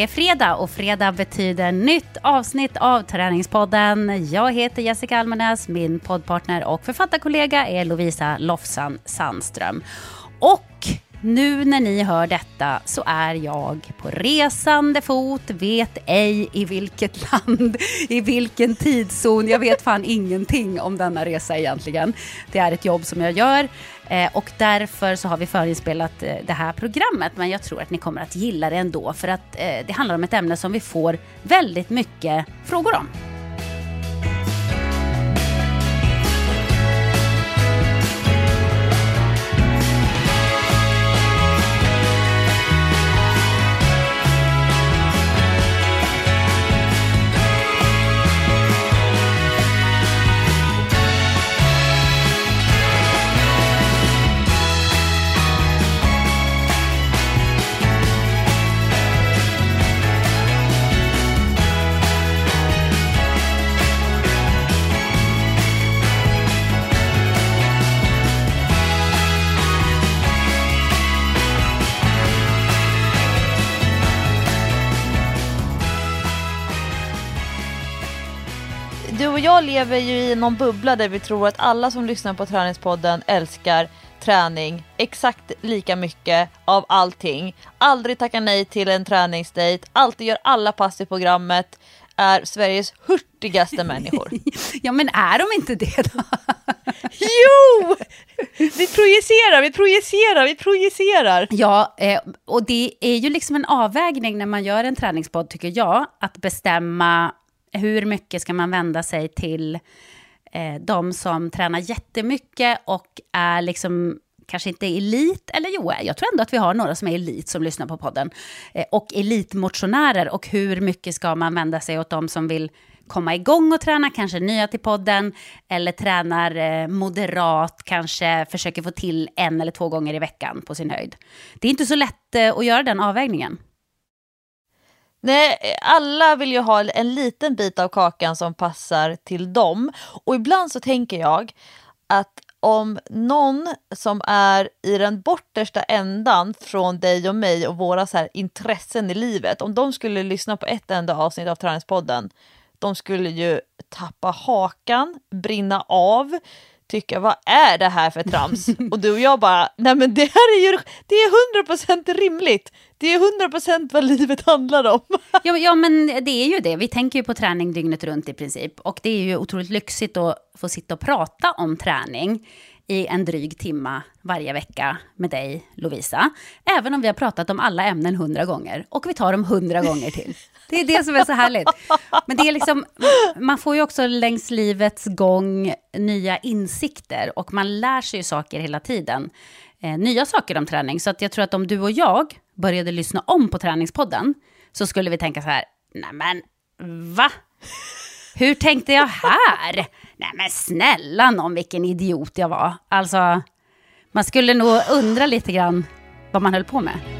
Det är fredag och fredag betyder nytt avsnitt av Träningspodden. Jag heter Jessica Almenäs, min poddpartner och författarkollega är Lovisa Lofsan Sandström. Och nu när ni hör detta så är jag på resande fot, vet ej i vilket land, i vilken tidszon. Jag vet fan ingenting om denna resa egentligen. Det är ett jobb som jag gör eh, och därför så har vi förinspelat eh, det här programmet. Men jag tror att ni kommer att gilla det ändå för att eh, det handlar om ett ämne som vi får väldigt mycket frågor om. Jag lever ju i någon bubbla där vi tror att alla som lyssnar på Träningspodden älskar träning exakt lika mycket av allting. Aldrig tackar nej till en träningsdate, alltid gör alla pass i programmet, är Sveriges hurtigaste människor. Ja men är de inte det då? jo! Vi projicerar, vi projicerar, vi projicerar. Ja, eh, och det är ju liksom en avvägning när man gör en träningspodd, tycker jag, att bestämma hur mycket ska man vända sig till eh, de som tränar jättemycket och är liksom kanske inte elit, eller jo, jag tror ändå att vi har några som är elit som lyssnar på podden, eh, och elitmotionärer, och hur mycket ska man vända sig åt de som vill komma igång och träna, kanske nya till podden, eller tränar eh, moderat, kanske försöker få till en eller två gånger i veckan på sin höjd. Det är inte så lätt eh, att göra den avvägningen. Nej, alla vill ju ha en liten bit av kakan som passar till dem. Och ibland så tänker jag att om någon som är i den bortersta ändan från dig och mig och våra så här intressen i livet, om de skulle lyssna på ett enda avsnitt av Träningspodden, de skulle ju tappa hakan, brinna av, tycka vad är det här för trams? Och du och jag bara, nej men det här är ju, det är 100% rimligt. Det är 100% vad livet handlar om. Ja, ja, men det är ju det. Vi tänker ju på träning dygnet runt i princip. Och det är ju otroligt lyxigt att få sitta och prata om träning i en dryg timma varje vecka med dig, Lovisa. Även om vi har pratat om alla ämnen hundra gånger. Och vi tar dem hundra gånger till. Det är det som är så härligt. Men det är liksom, man får ju också längs livets gång nya insikter. Och man lär sig ju saker hela tiden. Eh, nya saker om träning. Så att jag tror att om du och jag började lyssna om på träningspodden så skulle vi tänka så här, nej men va? Hur tänkte jag här? Nej men snälla någon, vilken idiot jag var. Alltså, man skulle nog undra lite grann vad man höll på med.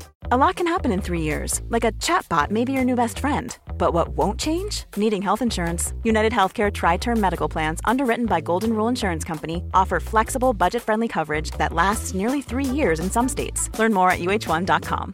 A lot can happen in three years, like a chatbot may be your new best friend. But what won't change? Needing health insurance. United Healthcare Tri Term Medical Plans, underwritten by Golden Rule Insurance Company, offer flexible, budget friendly coverage that lasts nearly three years in some states. Learn more at uh1.com.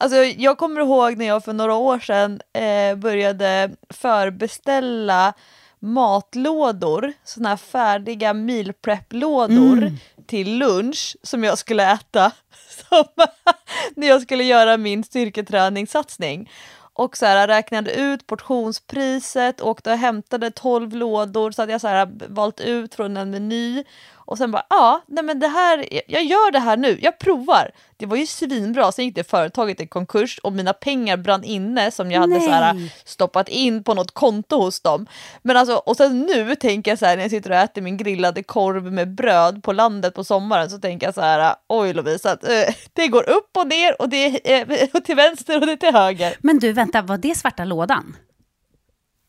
Alltså, jag kommer ihåg när jag för några år sedan eh, började förbeställa matlådor, sådana här färdiga meal prep-lådor mm till lunch som jag skulle äta som, när jag skulle göra min styrketräningssatsning. Och så här, räknade ut portionspriset, åkte och hämtade 12 lådor så hade jag så här, valt ut från en meny och sen bara, ja, nej men det här, jag gör det här nu, jag provar. Det var ju svinbra, sen gick det företaget i konkurs och mina pengar brann inne som jag hade så här, stoppat in på något konto hos dem. Men alltså, och sen nu tänker jag så här när jag sitter och äter min grillade korv med bröd på landet på sommaren så tänker jag så här, oj Lovisa, att, äh, det går upp och ner och det är äh, till vänster och det är till höger. Men du, vänta, var det svarta lådan?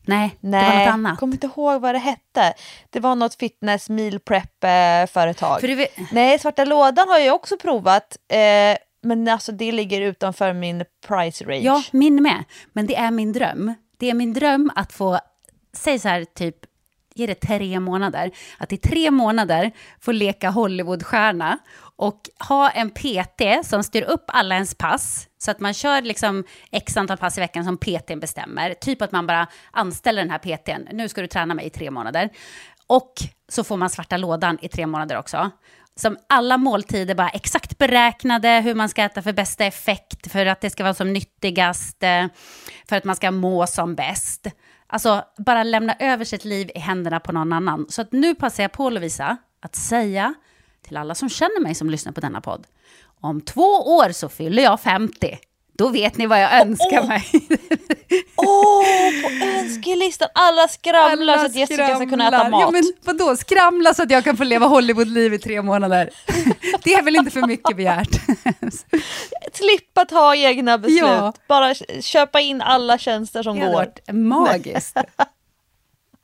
Nej, Nej, det var något annat. Jag kommer inte ihåg vad det hette. Det var något fitness meal prep eh, företag. Det... Nej, svarta lådan har jag också provat. Eh, men alltså det ligger utanför min price range. Ja, min med. Men det är min dröm. Det är min dröm att få, säg så här typ, ge det tre månader, att i tre månader få leka Hollywoodstjärna och ha en PT som styr upp alla ens pass, så att man kör liksom x antal pass i veckan som PT bestämmer. Typ att man bara anställer den här PTn, nu ska du träna mig i tre månader. Och så får man svarta lådan i tre månader också. Som alla måltider bara exakt beräknade, hur man ska äta för bästa effekt, för att det ska vara som nyttigast, eh, för att man ska må som bäst. Alltså bara lämna över sitt liv i händerna på någon annan. Så att nu passar jag på Lovisa att säga till alla som känner mig som lyssnar på denna podd. Om två år så fyller jag 50. Då vet ni vad jag önskar oh, oh. mig. Åh, oh, på önskelistan! Alla skramlar alla så att Jessica skramlar. ska kunna äta mat. Ja, men vadå, skramla så att jag kan få leva Hollywoodliv i tre månader. Det är väl inte för mycket begärt? Slippa ta egna beslut, ja. bara köpa in alla tjänster som det går. Magiskt.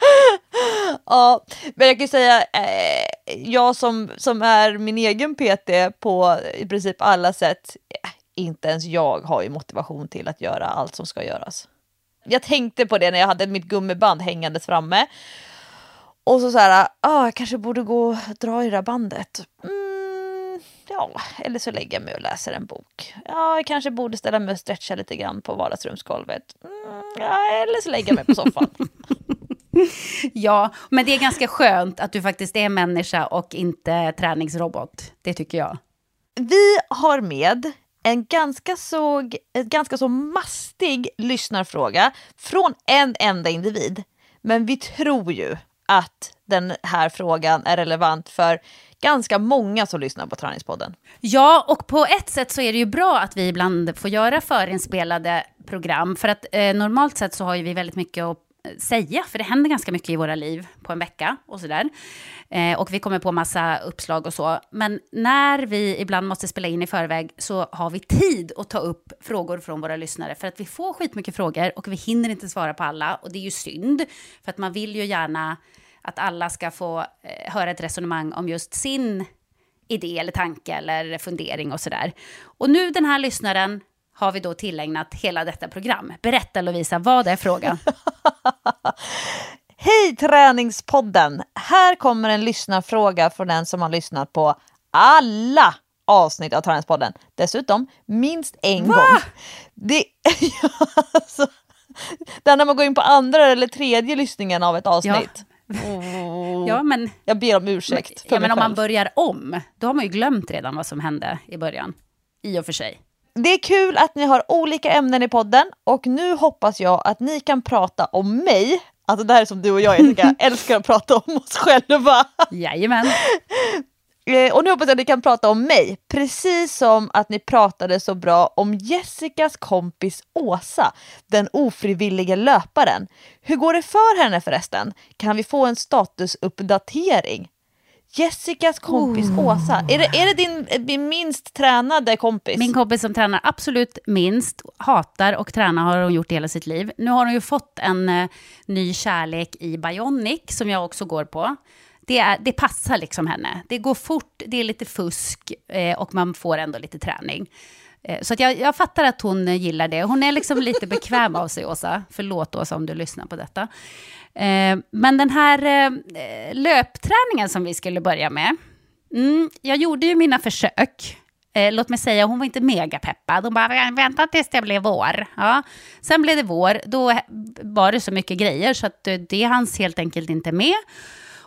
ja, men jag kan ju säga, eh, jag som, som är min egen PT på i princip alla sätt, eh, inte ens jag har ju motivation till att göra allt som ska göras. Jag tänkte på det när jag hade mitt gummiband hängandes framme. Och så så här, ah, jag kanske borde gå och dra i det där bandet. Mm, ja, eller så lägger jag mig och läser en bok. Ja, jag kanske borde ställa mig och stretcha lite grann på vardagsrumsgolvet. Mm, ja, eller så lägger jag mig på soffan. ja, men det är ganska skönt att du faktiskt är människa och inte träningsrobot. Det tycker jag. Vi har med en ganska så, en ganska så mastig lyssnarfråga från en enda individ. Men vi tror ju att den här frågan är relevant för ganska många som lyssnar på Träningspodden. Ja, och på ett sätt så är det ju bra att vi ibland får göra förinspelade program. För att eh, normalt sett så har ju vi väldigt mycket att säga, för det händer ganska mycket i våra liv på en vecka och sådär. Eh, och vi kommer på massa uppslag och så. Men när vi ibland måste spela in i förväg så har vi tid att ta upp frågor från våra lyssnare. För att vi får skitmycket frågor och vi hinner inte svara på alla. Och det är ju synd, för att man vill ju gärna att alla ska få eh, höra ett resonemang om just sin idé eller tanke eller fundering och sådär. Och nu den här lyssnaren har vi då tillägnat hela detta program. Berätta Lovisa, vad är frågan? Hej Träningspodden! Här kommer en lyssnarfråga från den som har lyssnat på alla avsnitt av Träningspodden. Dessutom minst en Va? gång. Det, alltså, det är när man går in på andra eller tredje lyssningen av ett avsnitt. Ja. Ja, men, jag ber om ursäkt. Men, ja, men om man börjar om, då har man ju glömt redan vad som hände i början. I och för sig. Det är kul att ni har olika ämnen i podden och nu hoppas jag att ni kan prata om mig. Alltså det här är som du och jag Jessica, älskar att prata om oss själva. Jajamän. Eh, och nu hoppas jag att ni kan prata om mig, precis som att ni pratade så bra om Jessicas kompis Åsa, den ofrivilliga löparen. Hur går det för henne förresten? Kan vi få en statusuppdatering? Jessicas kompis oh. Åsa, är det, är det din, din minst tränade kompis? Min kompis som tränar absolut minst, hatar och tränar har hon gjort hela sitt liv. Nu har hon ju fått en uh, ny kärlek i Bionic som jag också går på. Det, är, det passar liksom henne. Det går fort, det är lite fusk eh, och man får ändå lite träning. Eh, så jag, jag, fattar att hon eh, gillar det. Hon är liksom lite bekväm av sig, Åsa. Förlåt, Åsa, om du lyssnar på detta. Eh, men den här eh, löpträningen som vi skulle börja med, mm, jag gjorde ju mina försök. Eh, låt mig säga, hon var inte megapeppad. Hon bara, vänta tills det blir vår. Ja. Sen blev det vår, då eh, var det så mycket grejer så att eh, det hanns helt enkelt inte med.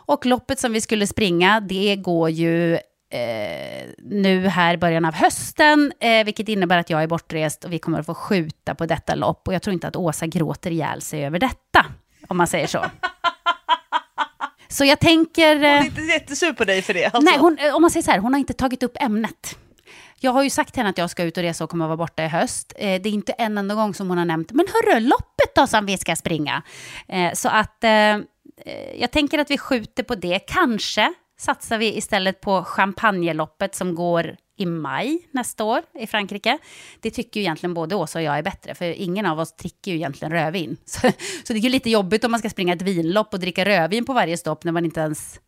Och loppet som vi skulle springa, det går ju eh, nu här i början av hösten, eh, vilket innebär att jag är bortrest och vi kommer att få skjuta på detta lopp. Och jag tror inte att Åsa gråter ihjäl sig över detta om man säger så. Så jag tänker... Hon är inte jättesur på dig för det? Alltså. Nej, hon, om man säger så här, hon har inte tagit upp ämnet. Jag har ju sagt till henne att jag ska ut och resa och kommer att vara borta i höst. Eh, det är inte en enda gång som hon har nämnt, men hörru, loppet då som vi ska springa. Eh, så att eh, Eh, jag tänker att vi skjuter på det. Kanske satsar vi istället på champagneloppet som går i maj nästa år i Frankrike. Det tycker ju egentligen både Åsa och jag är bättre, för ingen av oss dricker ju egentligen rödvin. Så, så det är ju lite jobbigt om man ska springa ett vinlopp och dricka rödvin på varje stopp när man inte ens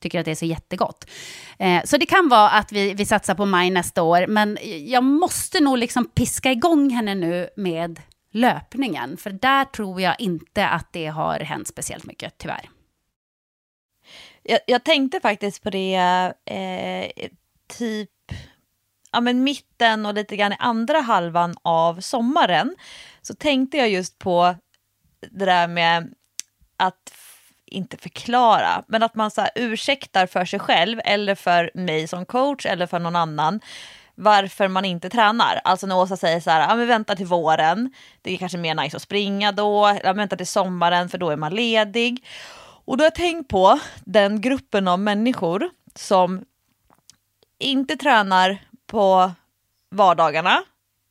tycker att det är så jättegott. Eh, så det kan vara att vi, vi satsar på maj nästa år, men jag måste nog liksom piska igång henne nu med löpningen, för där tror jag inte att det har hänt speciellt mycket, tyvärr. Jag, jag tänkte faktiskt på det eh, typ ja, men mitten och lite grann i andra halvan av sommaren. Så tänkte jag just på det där med att inte förklara, men att man så här ursäktar för sig själv eller för mig som coach eller för någon annan varför man inte tränar. Alltså när Åsa säger så här, ja men vänta till våren, det är kanske mer nice att springa då, ja, vänta till sommaren för då är man ledig. Och då har jag tänkt på den gruppen av människor som inte tränar på vardagarna.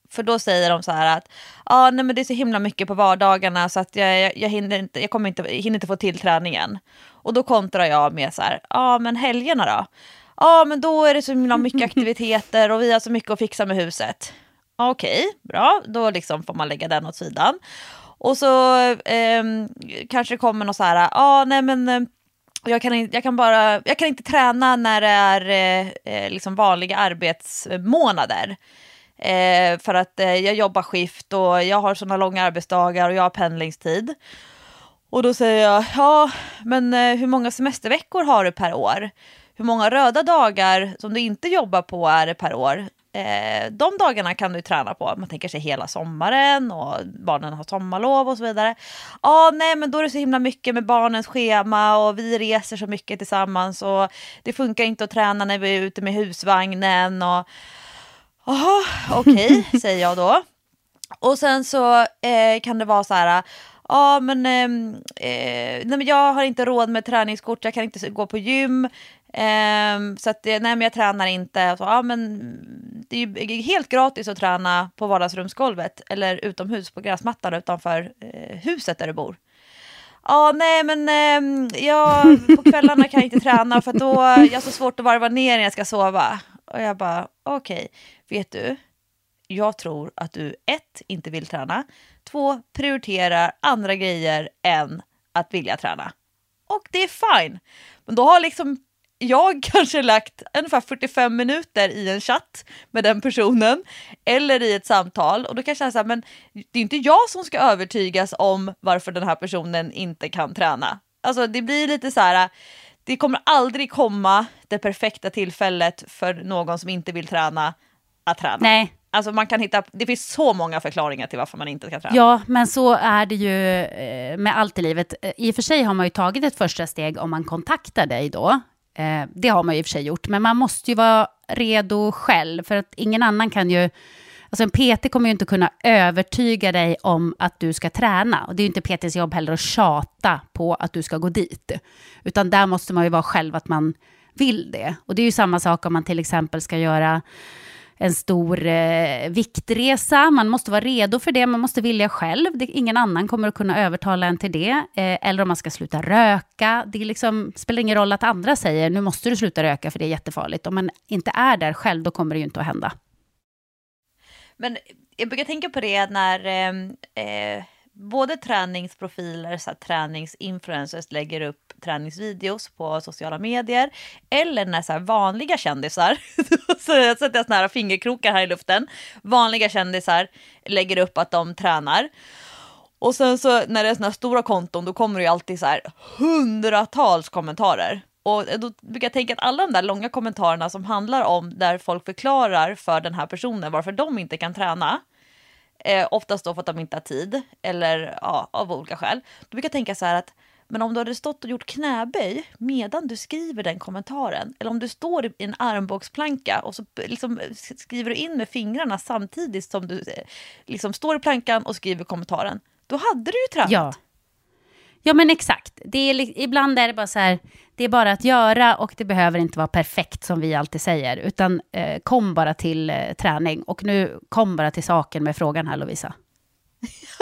För då säger de så här att ah, nej, men det är så himla mycket på vardagarna så att jag, jag, jag, hinner, inte, jag kommer inte, hinner inte få till träningen. Och då kontrar jag med så här, ja ah, men helgerna då? Ja ah, men då är det så himla mycket aktiviteter och vi har så mycket att fixa med huset. Okej, okay, bra, då liksom får man lägga den åt sidan. Och så eh, kanske det kommer något så här, ah, nej men eh, jag kan, jag, kan bara, jag kan inte träna när det är eh, eh, liksom vanliga arbetsmånader. Eh, för att eh, jag jobbar skift och jag har sådana långa arbetsdagar och jag har pendlingstid. Och då säger jag, ja, men eh, hur många semesterveckor har du per år? Hur många röda dagar som du inte jobbar på är det per år? Eh, de dagarna kan du träna på. Man tänker sig hela sommaren och barnen har sommarlov och så vidare. Ja, ah, nej, men då är det så himla mycket med barnens schema och vi reser så mycket tillsammans och det funkar inte att träna när vi är ute med husvagnen och Jaha, okej, okay, säger jag då. Och sen så eh, kan det vara så här, ja men, ehm, eh, nej, men jag har inte råd med träningskort, jag kan inte gå på gym, Um, så att, nej men jag tränar inte. Så, ja, men det är ju helt gratis att träna på vardagsrumsgolvet eller utomhus på gräsmattan utanför eh, huset där du bor. Ja, nej men eh, jag, på kvällarna kan jag inte träna för då jag har så svårt att varva ner när jag ska sova. Och jag bara, okej, okay, vet du, jag tror att du ett, inte vill träna, två, prioriterar andra grejer än att vilja träna. Och det är fine. Men då har liksom jag kanske lagt ungefär 45 minuter i en chatt med den personen eller i ett samtal och då kanske jag säga men det är inte jag som ska övertygas om varför den här personen inte kan träna. Alltså det blir lite så här, det kommer aldrig komma det perfekta tillfället för någon som inte vill träna att träna. Nej. Alltså man kan hitta, det finns så många förklaringar till varför man inte kan träna. Ja, men så är det ju eh, med allt i livet. I och för sig har man ju tagit ett första steg om man kontaktar dig då, Eh, det har man ju i och för sig gjort, men man måste ju vara redo själv, för att ingen annan kan ju... Alltså en PT kommer ju inte kunna övertyga dig om att du ska träna. Och det är ju inte PTs jobb heller att tjata på att du ska gå dit. Utan där måste man ju vara själv att man vill det. Och det är ju samma sak om man till exempel ska göra en stor eh, viktresa. Man måste vara redo för det, man måste vilja själv. Det, ingen annan kommer att kunna övertala en till det. Eh, eller om man ska sluta röka. Det liksom, spelar ingen roll att andra säger nu måste du sluta röka för det är jättefarligt. Om man inte är där själv, då kommer det ju inte att hända. Men jag brukar tänka på det när eh, eh både träningsprofiler, så träningsinfluencers lägger upp träningsvideos på sociala medier eller när så vanliga kändisar, så jag sätter såna här fingerkrokar här i luften, vanliga kändisar lägger upp att de tränar. Och sen så när det är såna stora konton då kommer det ju alltid så här hundratals kommentarer. Och då brukar jag tänka att alla de där långa kommentarerna som handlar om där folk förklarar för den här personen varför de inte kan träna Eh, oftast då för att de inte har tid eller ja, av olika skäl. Då brukar jag tänka så här att men om du hade stått och gjort knäböj medan du skriver den kommentaren eller om du står i en armbågsplanka och så liksom skriver du in med fingrarna samtidigt som du eh, liksom står i plankan och skriver kommentaren. Då hade du ju tränat. Ja. Ja, men exakt. Det är, ibland är det bara så här, det är bara att göra och det behöver inte vara perfekt som vi alltid säger, utan eh, kom bara till eh, träning. Och nu kom bara till saken med frågan här Lovisa.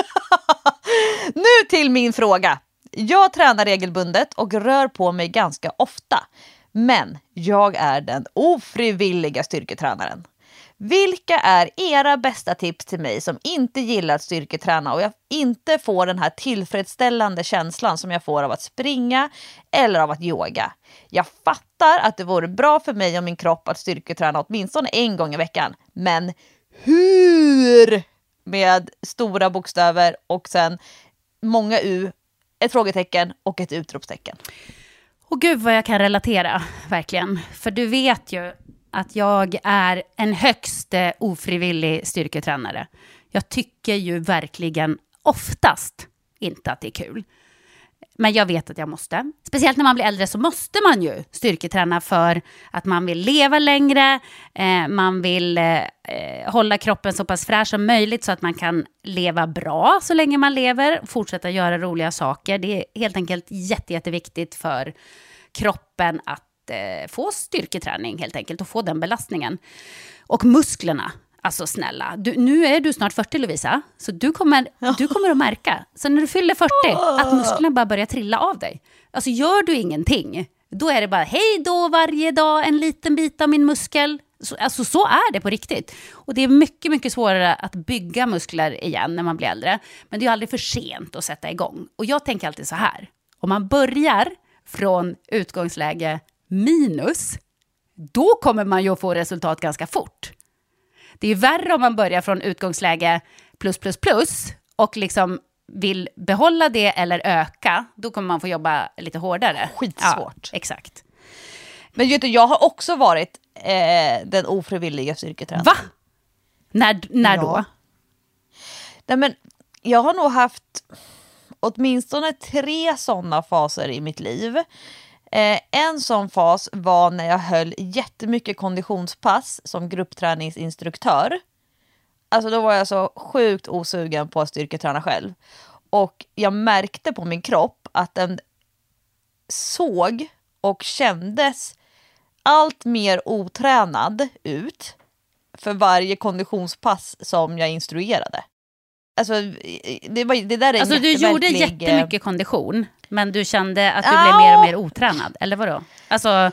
nu till min fråga. Jag tränar regelbundet och rör på mig ganska ofta. Men jag är den ofrivilliga styrketränaren. Vilka är era bästa tips till mig som inte gillar att styrketräna och jag inte får den här tillfredsställande känslan som jag får av att springa eller av att yoga? Jag fattar att det vore bra för mig och min kropp att styrketräna åtminstone en gång i veckan. Men hur? Med stora bokstäver och sen många U, ett frågetecken och ett utropstecken. Och gud vad jag kan relatera, verkligen. För du vet ju att jag är en högst eh, ofrivillig styrketränare. Jag tycker ju verkligen oftast inte att det är kul. Men jag vet att jag måste. Speciellt när man blir äldre så måste man ju styrketräna för att man vill leva längre, eh, man vill eh, eh hålla kroppen så pass fräsch som möjligt så att man kan leva bra så länge man lever, och fortsätta göra roliga saker. Det är helt enkelt jätte, jätteviktigt för kroppen att eh, få styrketräning helt enkelt och få den belastningen. Och musklerna, alltså snälla, du, nu är du snart 40 Lovisa, så du kommer, du kommer att märka, så när du fyller 40, att musklerna bara börjar trilla av dig. Alltså gör du ingenting, då är det bara hej då varje dag, en liten bit av min muskel. Så, alltså så är det på riktigt. Och det är mycket, mycket svårare att bygga muskler igen när man blir äldre. Men det är aldrig för sent att sätta igång. Och jag tänker alltid så här, om man börjar från utgångsläge minus, då kommer man ju att få resultat ganska fort. Det är värre om man börjar från utgångsläge plus, plus, plus och liksom vill behålla det eller öka, då kommer man få jobba lite hårdare. Skitsvårt. Ja, exakt. Men du, jag har också varit eh, den ofrivilliga styrketränaren. Va? När, när ja. då? Nej, men jag har nog haft åtminstone tre sådana faser i mitt liv. Eh, en sån fas var när jag höll jättemycket konditionspass som gruppträningsinstruktör. Alltså då var jag så sjukt osugen på att styrketräna själv. Och jag märkte på min kropp att den såg och kändes allt mer otränad ut för varje konditionspass som jag instruerade. Alltså, det, var, det där är alltså du gjorde jättemycket kondition, men du kände att du ja. blev mer och mer otränad, eller vadå? Alltså...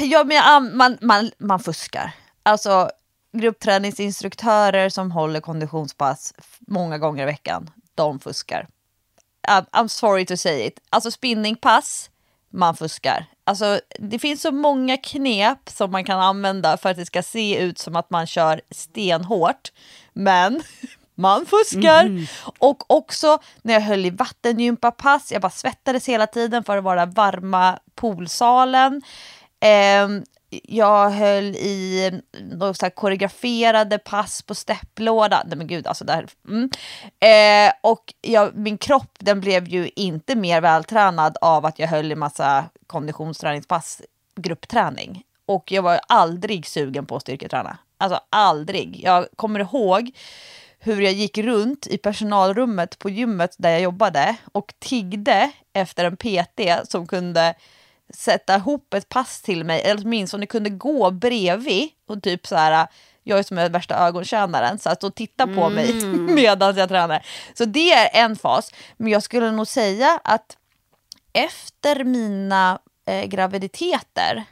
Ja, men man, man, man fuskar. Alltså, gruppträningsinstruktörer som håller konditionspass många gånger i veckan, de fuskar. I'm sorry to say it. Alltså spinningpass, man fuskar. Alltså, det finns så många knep som man kan använda för att det ska se ut som att man kör stenhårt. Men man fuskar. Mm. Och också när jag höll i vattengympapass, jag bara svettades hela tiden för att vara varma poolsalen. Eh, jag höll i några så koreograferade pass på stepplåda. Nej men gud, alltså där. Mm. Eh, och jag, min kropp den blev ju inte mer vältränad av att jag höll i massa konditionsträningspass, gruppträning. Och jag var aldrig sugen på att styrketräna. Alltså aldrig. Jag kommer ihåg hur jag gick runt i personalrummet på gymmet där jag jobbade och tiggde efter en PT som kunde sätta ihop ett pass till mig, eller åtminstone kunde gå bredvid och typ så här, jag är som är värsta ögontjänaren, så att och titta på mm. mig medan jag tränar. Så det är en fas, men jag skulle nog säga att efter mina eh, graviditeter,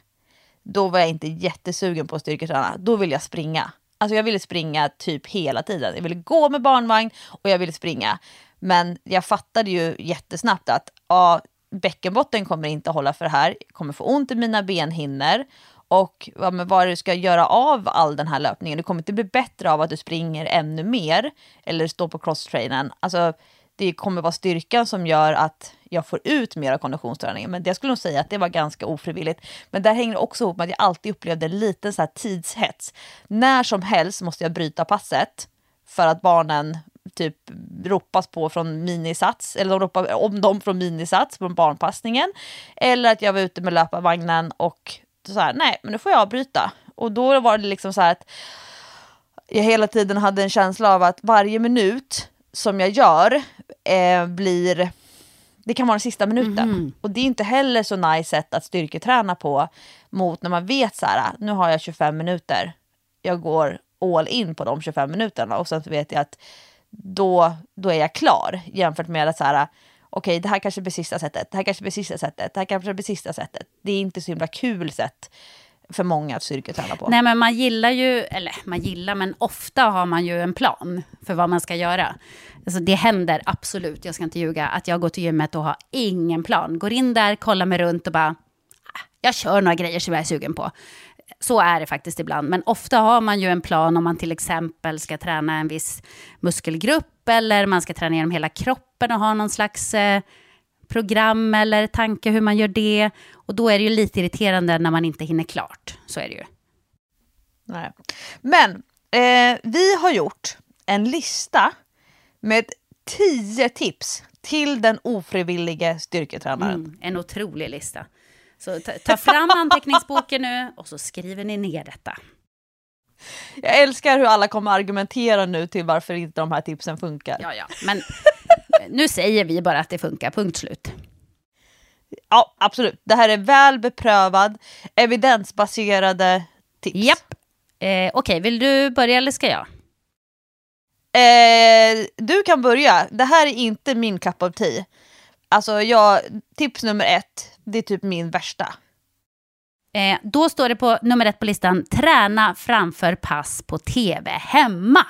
då var jag inte jättesugen på att styrketräna, då vill jag springa. Alltså jag ville springa typ hela tiden. Jag ville gå med barnvagn och jag ville springa. Men jag fattade ju jättesnabbt att ja, bäckenbotten kommer inte hålla för det här. Jag kommer få ont i mina benhinnor. Och ja, men vad du ska göra av all den här löpningen. Du kommer inte bli bättre av att du springer ännu mer eller står på crosstrainen. Alltså, det kommer vara styrkan som gör att jag får ut mer av konditionsträningen. Men jag skulle nog säga att det var ganska ofrivilligt. Men där hänger det också ihop med att jag alltid upplevde en liten så här tidshets. När som helst måste jag bryta passet för att barnen typ ropas på från minisats, eller de ropar om dem från minisats från barnpassningen. Eller att jag var ute med löparvagnen och så här, nej, men nu får jag avbryta. Och då var det liksom så här att jag hela tiden hade en känsla av att varje minut som jag gör eh, blir Det kan vara den sista minuten. Mhm. Och det är inte heller så nice sätt att styrketräna på mot när man vet så här, nu har jag 25 minuter. Jag går all in på de 25 minuterna och sen så vet jag att då, då är jag klar jämfört med att så här, okej det här kanske blir sista sättet, det här kanske blir sista sättet, det här kanske blir sista sättet. Det är inte så himla kul sätt för många att styrketräna på. Nej, men man gillar ju, eller man gillar, men ofta har man ju en plan för vad man ska göra. Alltså det händer absolut, jag ska inte ljuga, att jag går till gymmet och har ingen plan. Går in där, kollar mig runt och bara, ah, jag kör några grejer som jag är sugen på. Så är det faktiskt ibland, men ofta har man ju en plan om man till exempel ska träna en viss muskelgrupp eller man ska träna genom hela kroppen och ha någon slags eh, program eller tanke hur man gör det. Och då är det ju lite irriterande när man inte hinner klart. Så är det ju. Nej. Men eh, vi har gjort en lista med tio tips till den ofrivillige styrketränaren. Mm, en otrolig lista. Så ta, ta fram anteckningsboken nu och så skriver ni ner detta. Jag älskar hur alla kommer argumentera nu till varför inte de här tipsen funkar. Ja, Ja, men nu säger vi bara att det funkar, punkt slut. absolut. Det här är väl beprövad, evidensbaserade tips. Japp. Eh, Okej, vill du börja eller ska jag? Eh, du kan börja. Det här är inte min cup of tea. Alltså, jag, tips nummer ett, det är typ min värsta. Eh, då står det på nummer ett på listan, träna framför pass på tv hemma.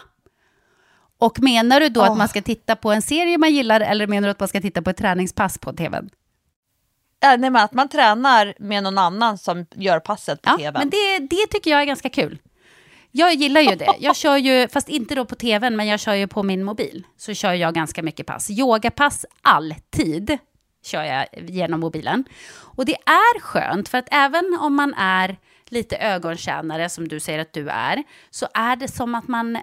Och menar du då Åh. att man ska titta på en serie man gillar eller menar du att man ska titta på ett träningspass på tvn? Äh, nej, men att man tränar med någon annan som gör passet på Ja, tv. men det, det tycker jag är ganska kul. Jag gillar ju det. Jag kör ju, fast inte då på tvn, men jag kör ju på min mobil. Så kör jag ganska mycket pass. Yogapass alltid kör jag genom mobilen. Och det är skönt, för att även om man är lite ögontjänare, som du säger att du är, så är det som att man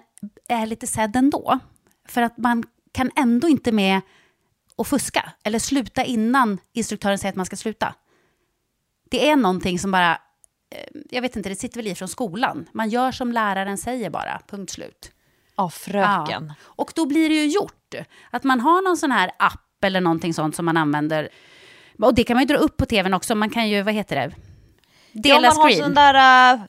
är lite sedd ändå. För att man kan ändå inte med och fuska, eller sluta innan instruktören säger att man ska sluta. Det är någonting som bara, eh, jag vet inte, det sitter väl i från skolan. Man gör som läraren säger bara, punkt slut. Ja, fröken. Ja. Och då blir det ju gjort. Att man har någon sån här app eller någonting sånt som man använder. Och det kan man ju dra upp på tvn också. Man kan ju, vad heter det? Ja, Dela om man har screen. sån där, äh,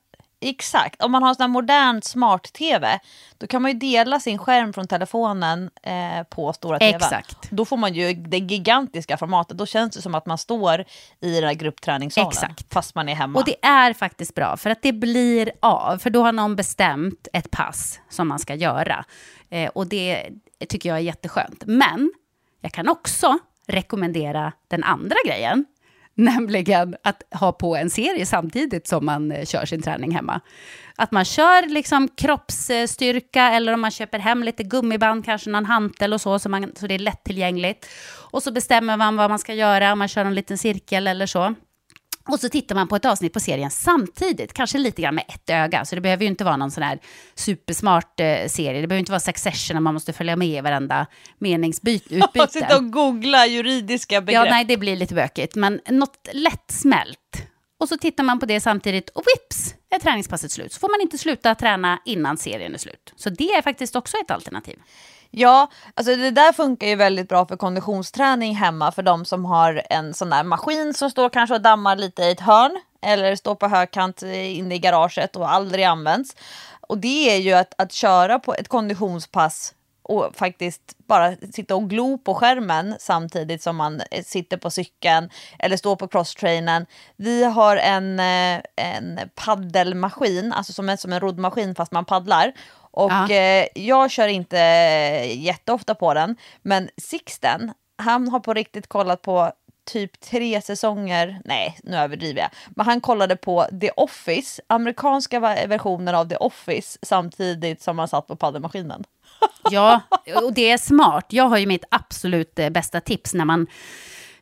exakt, om man har en sån modern smart-tv, då kan man ju dela sin skärm från telefonen eh, på stora tvn. Exakt. Då får man ju det gigantiska formatet, då känns det som att man står i den här gruppträningssalen, Exakt. fast man är hemma. Och det är faktiskt bra, för att det blir av. För då har någon bestämt ett pass som man ska göra. Eh, och det tycker jag är jätteskönt. Men jag kan också rekommendera den andra grejen. Nämligen att ha på en serie samtidigt som man eh, kör sin träning hemma. Att man kör liksom kroppsstyrka eller om man köper hem lite gummiband, kanske någon hantel och så, så, man, så det är lättillgängligt. Och så bestämmer man vad man ska göra, om man kör en liten cirkel eller så. Och så tittar man på ett avsnitt på serien samtidigt, kanske lite grann med ett öga. Så det behöver ju inte vara någon sån här supersmart eh, serie. Det behöver inte vara Succession och man måste följa med i varenda meningsutbyte. Sitta och googla juridiska begrepp. Ja, nej, det blir lite bökigt. Men något lättsmält. Och så tittar man på det samtidigt och vips är träningspasset slut. Så får man inte sluta träna innan serien är slut. Så det är faktiskt också ett alternativ. Ja, alltså det där funkar ju väldigt bra för konditionsträning hemma för de som har en sån där maskin som står kanske och dammar lite i ett hörn eller står på högkant inne i garaget och aldrig används. Och det är ju att, att köra på ett konditionspass och faktiskt bara sitta och glo på skärmen samtidigt som man eh, sitter på cykeln eller står på crosstrainen. Vi har en, eh, en paddelmaskin, alltså som en, som en roddmaskin fast man paddlar. Och Ja. eh, jag kör inte jätteofta på den, men Sixten, han har på riktigt kollat på typ tre säsonger, nej nu överdriver jag, men han kollade på The Office, amerikanska versionen av The Office samtidigt som han satt på paddelmaskinen. Ja, och det är smart. Jag har ju mitt absolut eh, bästa tips när man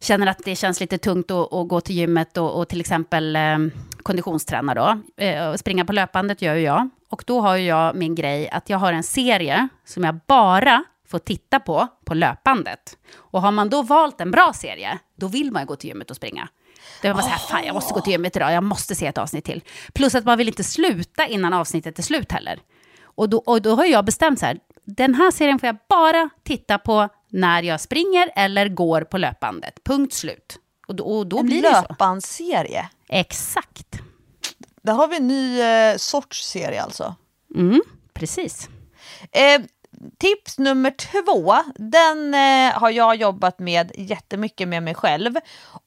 känner att det känns lite tungt att, att gå till gymmet och, och till exempel eh, konditionsträna då. Eh, springa på löpandet gör ju jag. Och då har ju jag min grej att jag har en serie som jag bara får titta på på löpandet. Och har man då valt en bra serie, då vill man ju gå till gymmet och springa. Det var bara så här, fan jag måste gå till gymmet idag, jag måste se ett avsnitt till. Plus att man vill inte sluta innan avsnittet är slut heller. Och då, och då har jag bestämt så här, den här serien får jag bara titta på när jag springer eller går på löpbandet. Punkt slut. Och då, och då En blir det så. löpbandsserie. Exakt. Där har vi en ny eh, sorts serie alltså. Mm, precis. Eh, tips nummer två, den eh, har jag jobbat med jättemycket med mig själv.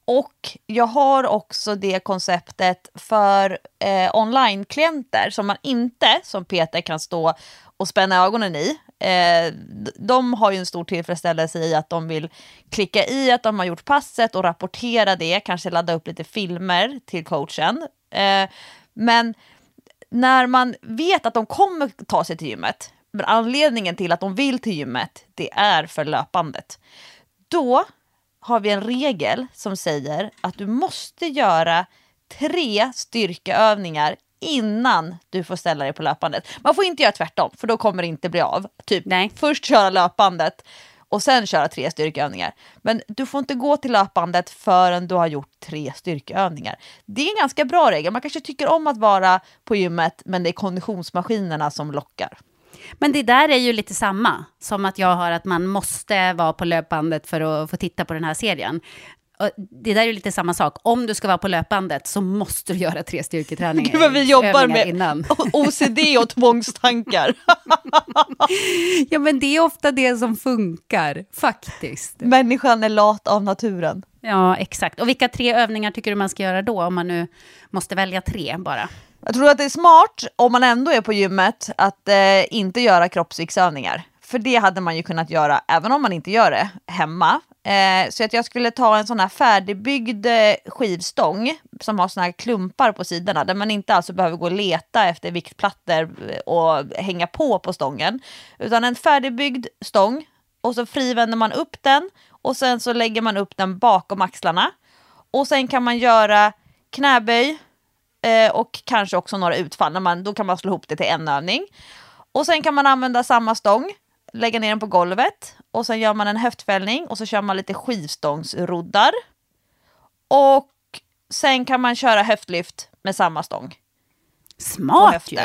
Och jag har också det konceptet för eh, online-klienter som man inte som Peter kan stå och spänna ögonen i. Eh, de har ju en stor tillfredsställelse i att de vill klicka i att de har gjort passet och rapportera det, kanske ladda upp lite filmer till coachen. Eh, men när man vet att de kommer ta sig till gymmet, men anledningen till att de vill till gymmet, det är för löpandet. Då har vi en regel som säger att du måste göra tre styrkeövningar innan du får ställa dig på löpandet. Man får inte göra tvärtom, för då kommer det inte bli av. Typ Nej. först köra löpandet och sen köra tre styrkeövningar. Men du får inte gå till löpandet förrän du har gjort tre styrkeövningar. Det är en ganska bra regel. Man kanske tycker om att vara på gymmet, men det är konditionsmaskinerna som lockar. Men det där är ju lite samma som att jag har att man måste vara på löpbandet för att få titta på den här serien. Det där är lite samma sak. Om du ska vara på löpbandet så måste du göra tre styrketräningar. Gud vad vi jobbar med Innan. OCD och tvångstankar. Ja, men det är ofta det som funkar, faktiskt. Människan är lat av naturen. Ja, exakt. Och vilka tre övningar tycker du man ska göra då, om man nu måste välja tre bara? Jag tror att det är smart, om man ändå är på gymmet, att eh, inte göra kroppsviktsövningar. För det hade man ju kunnat göra även om man inte gör det hemma. Eh, så att jag skulle ta en sån här färdigbyggd eh, skivstång som har såna här klumpar på sidorna där man inte alltså behöver gå och leta efter viktplattor eh, och hänga på på stången. Utan en färdigbyggd stång och så frivänder man upp den och sen så lägger man upp den bakom axlarna. Och sen kan man göra knäböj, eh, och kanske också några utfall. När man, då kan man slå ihop det till en övning. Och sen kan man använda samma stång, lägga ner den på golvet och sen gör man en höftfällning och så kör man lite skivstångsroddar. Och sen kan man köra höftlyft med samma stång Smart ju!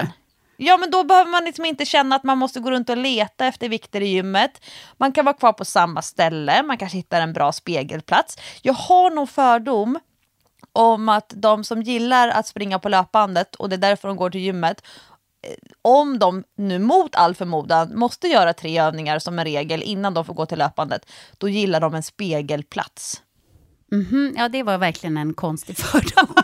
Ja, men då behöver man liksom inte känna att man måste gå runt och leta efter vikter i gymmet. Man kan vara kvar på samma ställe, man kanske hittar en bra spegelplats. Jag har nog fördom om att de som gillar att springa på löpbandet och det är därför de går till gymmet, om de nu mot all förmodan måste göra tre övningar som en regel innan de får gå till löpbandet, då gillar de en spegelplats. Mhm, ja, det var verkligen en konstig fördom.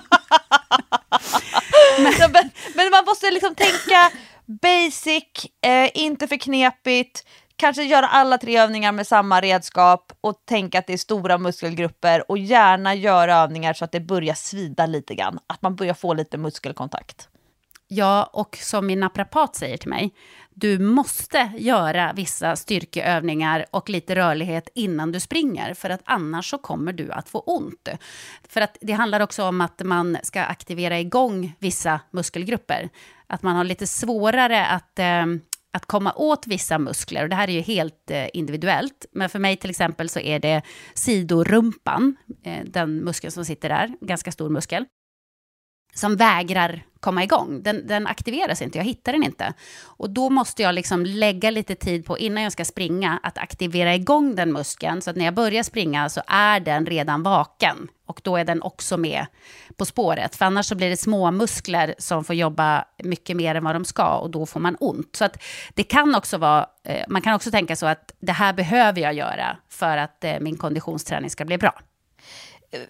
Ja, men, men man måste liksom tänka basic, eh, inte för knepigt, kanske göra alla tre övningar med samma redskap och tänka att det är stora muskelgrupper och gärna göra övningar så att det börjar svida lite grann, att man börjar få lite muskelkontakt. Ja, och som min naprapat säger till mig, du måste göra vissa styrkeövningar och lite rörlighet innan du springer, för att annars så kommer du att få ont. För att det handlar också om att man ska aktivera igång vissa muskelgrupper. Att man har lite svårare att, eh, att komma åt vissa muskler. Och det här är ju helt eh, individuellt. Men för mig till exempel så är det sidorumpan, eh, den muskeln som sitter där, ganska stor muskel som vägrar komma igång. Den, den aktiveras inte, jag hittar den inte. Och då måste jag liksom lägga lite tid på, innan jag ska springa, att aktivera igång den muskeln. Så att när jag börjar springa så är den redan vaken. Och då är den också med på spåret. För annars så blir det små muskler som får jobba mycket mer än vad de ska och då får man ont. Så att det kan också vara, eh, man kan också tänka så att det här behöver jag göra för att eh, min konditionsträning ska bli bra.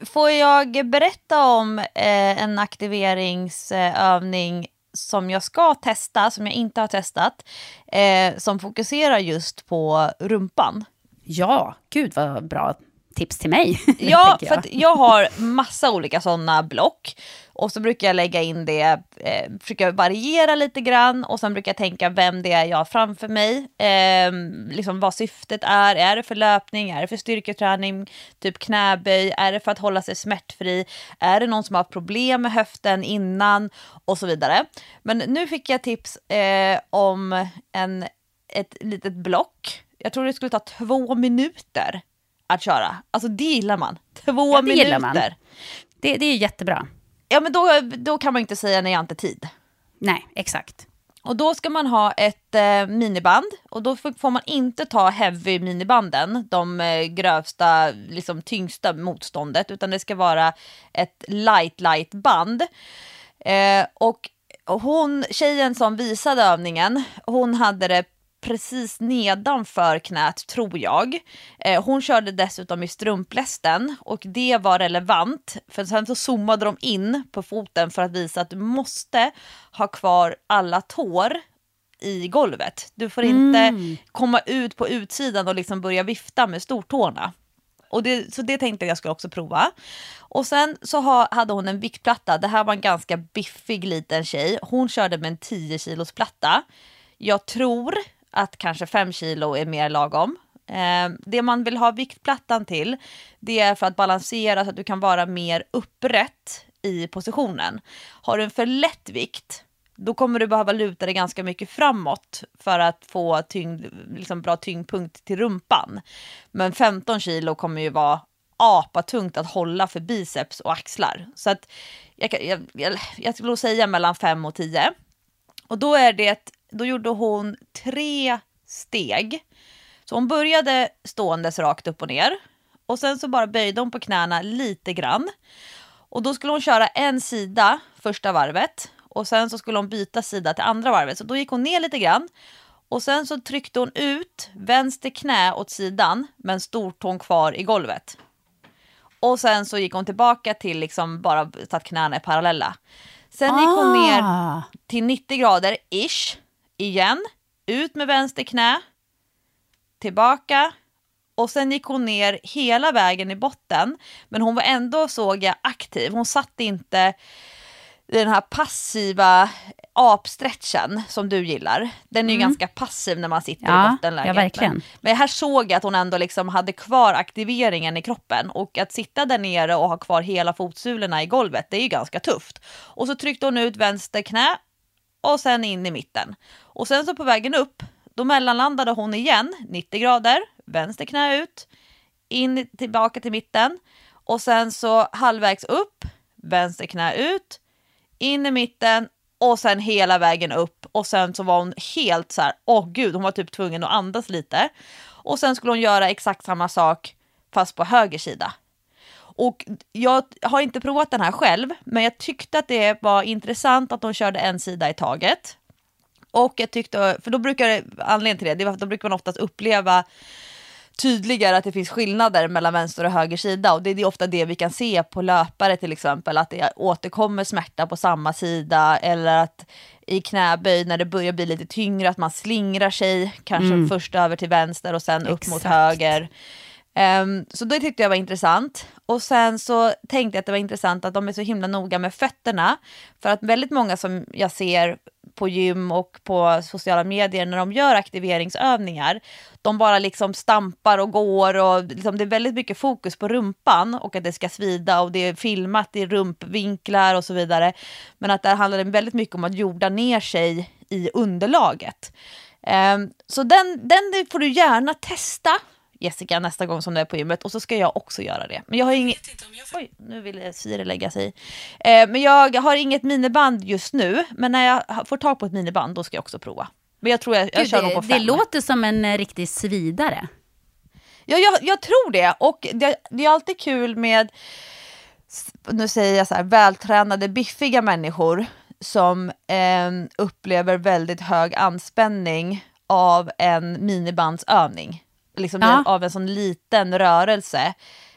Får jag berätta om eh, en aktiveringsövning som jag ska testa, som jag inte har testat, eh, som fokuserar just på rumpan? Ja, gud vad bra tips till mig. Ja, jag. för jag har massa olika sådana block. Och så brukar jag lägga in det, eh, försöka variera lite grann och sen brukar jag tänka vem det är jag har framför mig. Eh, liksom vad syftet är. Är det för löpning? Är det för styrketräning? Typ knäböj? Är det för att hålla sig smärtfri? Är det någon som har haft problem med höften innan? Och så vidare. Men nu fick jag tips eh, om en, ett litet block. Jag tror det skulle ta två minuter att köra. Alltså det gillar man. Två Ja, det minuter. gillar man. Det, det är jättebra. Ja men då, då kan man inte säga nej jag har inte tid. Nej, exakt. Och då ska man ha ett eh, miniband och då får man inte ta heavy minibanden, de eh, grövsta, liksom tyngsta motståndet, utan det ska vara ett light light band. Eh, och hon, tjejen som visade övningen, hon hade det precis nedanför knät tror jag. Eh, hon körde dessutom i strumplästen och det var relevant för sen så zoomade de in på foten för att visa att du måste ha kvar alla tår i golvet. Du får inte mm. komma ut på utsidan och liksom börja vifta med stortårna. Och det, så det tänkte jag skulle också prova. Och sen så ha, hade hon en viktplatta. Det här var en ganska biffig liten tjej. Hon körde med en 10 kilos platta. Jag tror att kanske 5 kilo är mer lagom. Eh, det man vill ha viktplattan till, det är för att balansera så att du kan vara mer upprätt i positionen. Har du en för lätt vikt, då kommer du behöva luta dig ganska mycket framåt för att få tyngd, liksom bra tyngdpunkt till rumpan. Men 15 kilo kommer ju vara apatungt att hålla för biceps och axlar. Så att jag, jag, jag, jag skulle säga mellan 5 och 10. Och då är det då gjorde hon tre steg. Så hon började ståendes rakt upp och ner och sen så bara böjde hon på knäna lite grann. Och då skulle hon köra en sida första varvet och sen så skulle hon byta sida till andra varvet. Så då gick hon ner lite grann och sen så tryckte hon ut vänster knä åt sidan men stortån kvar i golvet. Och sen så gick hon tillbaka till liksom bara så att knäna är parallella. Sen ah. gick hon ner ah. till 90 grader ish igen, ut med vänster knä, tillbaka och sen gick hon ner hela vägen i botten. Men hon var ändå, såg jag, aktiv. Hon satt inte den här passiva apstretchen som du gillar. Den är ju mm. ganska passiv när man sitter ja, i bottenläget. Ja, verkligen. Men, men här såg jag att hon ändå liksom hade kvar aktiveringen i kroppen och att sitta där nere och ha kvar hela fotsulorna i golvet, det är ju ganska tufft. Och så tryckte hon ut vänster knä och sen in i mitten. Och sen så på vägen upp, då mellanlandade hon igen 90 grader, vänster knä ut, in tillbaka till mitten och sen så halvvägs upp, vänster knä ut, in i mitten och sen hela vägen upp och sen så var hon helt så här, åh gud, hon var typ tvungen att andas lite. Och sen skulle hon göra exakt samma sak fast på höger sida. Och jag har inte provat den här själv, men jag tyckte att det var intressant att hon körde en sida i taget. Och jag tyckte, för då brukar, anledningen till det, det var, då brukar man oftast uppleva tydligare att det finns skillnader mellan vänster och höger sida och det är ofta det vi kan se på löpare till exempel, att det återkommer smärta på samma sida eller att i knäböj när det börjar bli lite tyngre att man slingrar sig, kanske mm. först över till vänster och sen Exakt. upp mot höger. Um, så det tyckte jag var intressant. Och sen så tänkte jag att det var intressant att de är så himla noga med fötterna. För att väldigt många som jag ser på gym och på sociala medier när de gör aktiveringsövningar, de bara liksom stampar och går och liksom det är väldigt mycket fokus på rumpan och att det ska svida och det är filmat i rumpvinklar och så vidare. Men att där handlar det väldigt mycket om att jorda ner sig i underlaget. Ehm, så den, den får du gärna testa Jessica nästa gång som du är på gymmet och så ska jag också göra det. Men jag har inget... Får... Oj, nu vill Siri lägga sig eh, Men jag har inget miniband just nu, men när jag får tag på ett miniband då ska jag också prova. Men jag tror jag, jag Gud, kör det, på fem. Det låter som en eh, riktig svidare. Ja, jag, jag tror det. Och det, det är alltid kul med, nu säger jag så här, vältränade, biffiga människor som eh, upplever väldigt hög anspänning av en minibandsövning liksom ja. av en sån liten rörelse.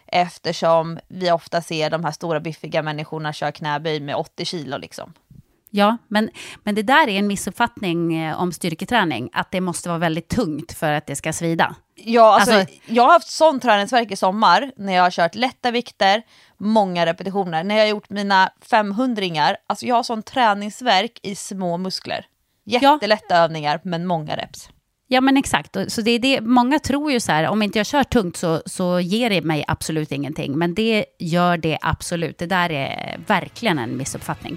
Eftersom vi ofta ser de här stora biffiga människorna köra knäböj med 80 kilo. Liksom. Ja, men, men det där är en missuppfattning eh, om styrketräning, att det måste vara väldigt tungt för att det ska svida. Ja, alltså, alltså, jag har haft sån träningsverk i sommar när jag har kört lätta vikter, många repetitioner. När jag har gjort mina 500 alltså jag har sån träningsverk i små muskler. Jättelätta ja. övningar, men många reps. Ja, men exakt. Så det är det, många tror ju så här, om inte jag kör tungt så, så ger det mig absolut ingenting. Men det gör det absolut. Det där är verkligen en missuppfattning.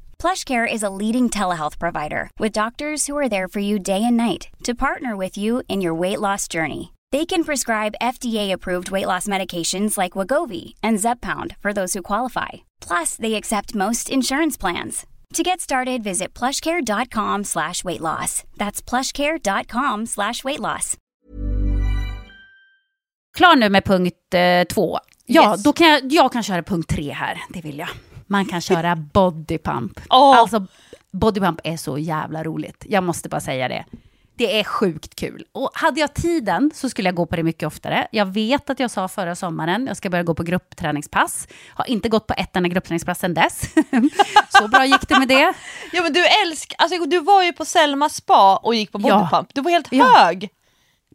PlushCare is a leading telehealth provider with doctors who are there for you day and night to partner with you in your weight loss journey. They can prescribe FDA-approved weight loss medications like Wagovi and Zepbound for those who qualify. Plus, they accept most insurance plans. To get started, visit plushcare.com slash weight loss. That's plushcare.com slash weight loss. klar nu med punkt eh, två. Ja, Yes. då kan jag, jag kan köra punkt tre här. Det vill jag. Man kan köra bodypump. Åh. Alltså, bodypump är så jävla roligt. Jag måste bara säga det. Det är sjukt kul. Och hade jag tiden så skulle jag gå på det mycket oftare. Jag vet att jag sa förra sommaren, jag ska börja gå på gruppträningspass. Har inte gått på ett enda gruppträningspass sedan dess. så bra gick det med det. Ja men du älskar, alltså du var ju på Selma spa och gick på Ja. bodypump. Du var helt Ja. hög.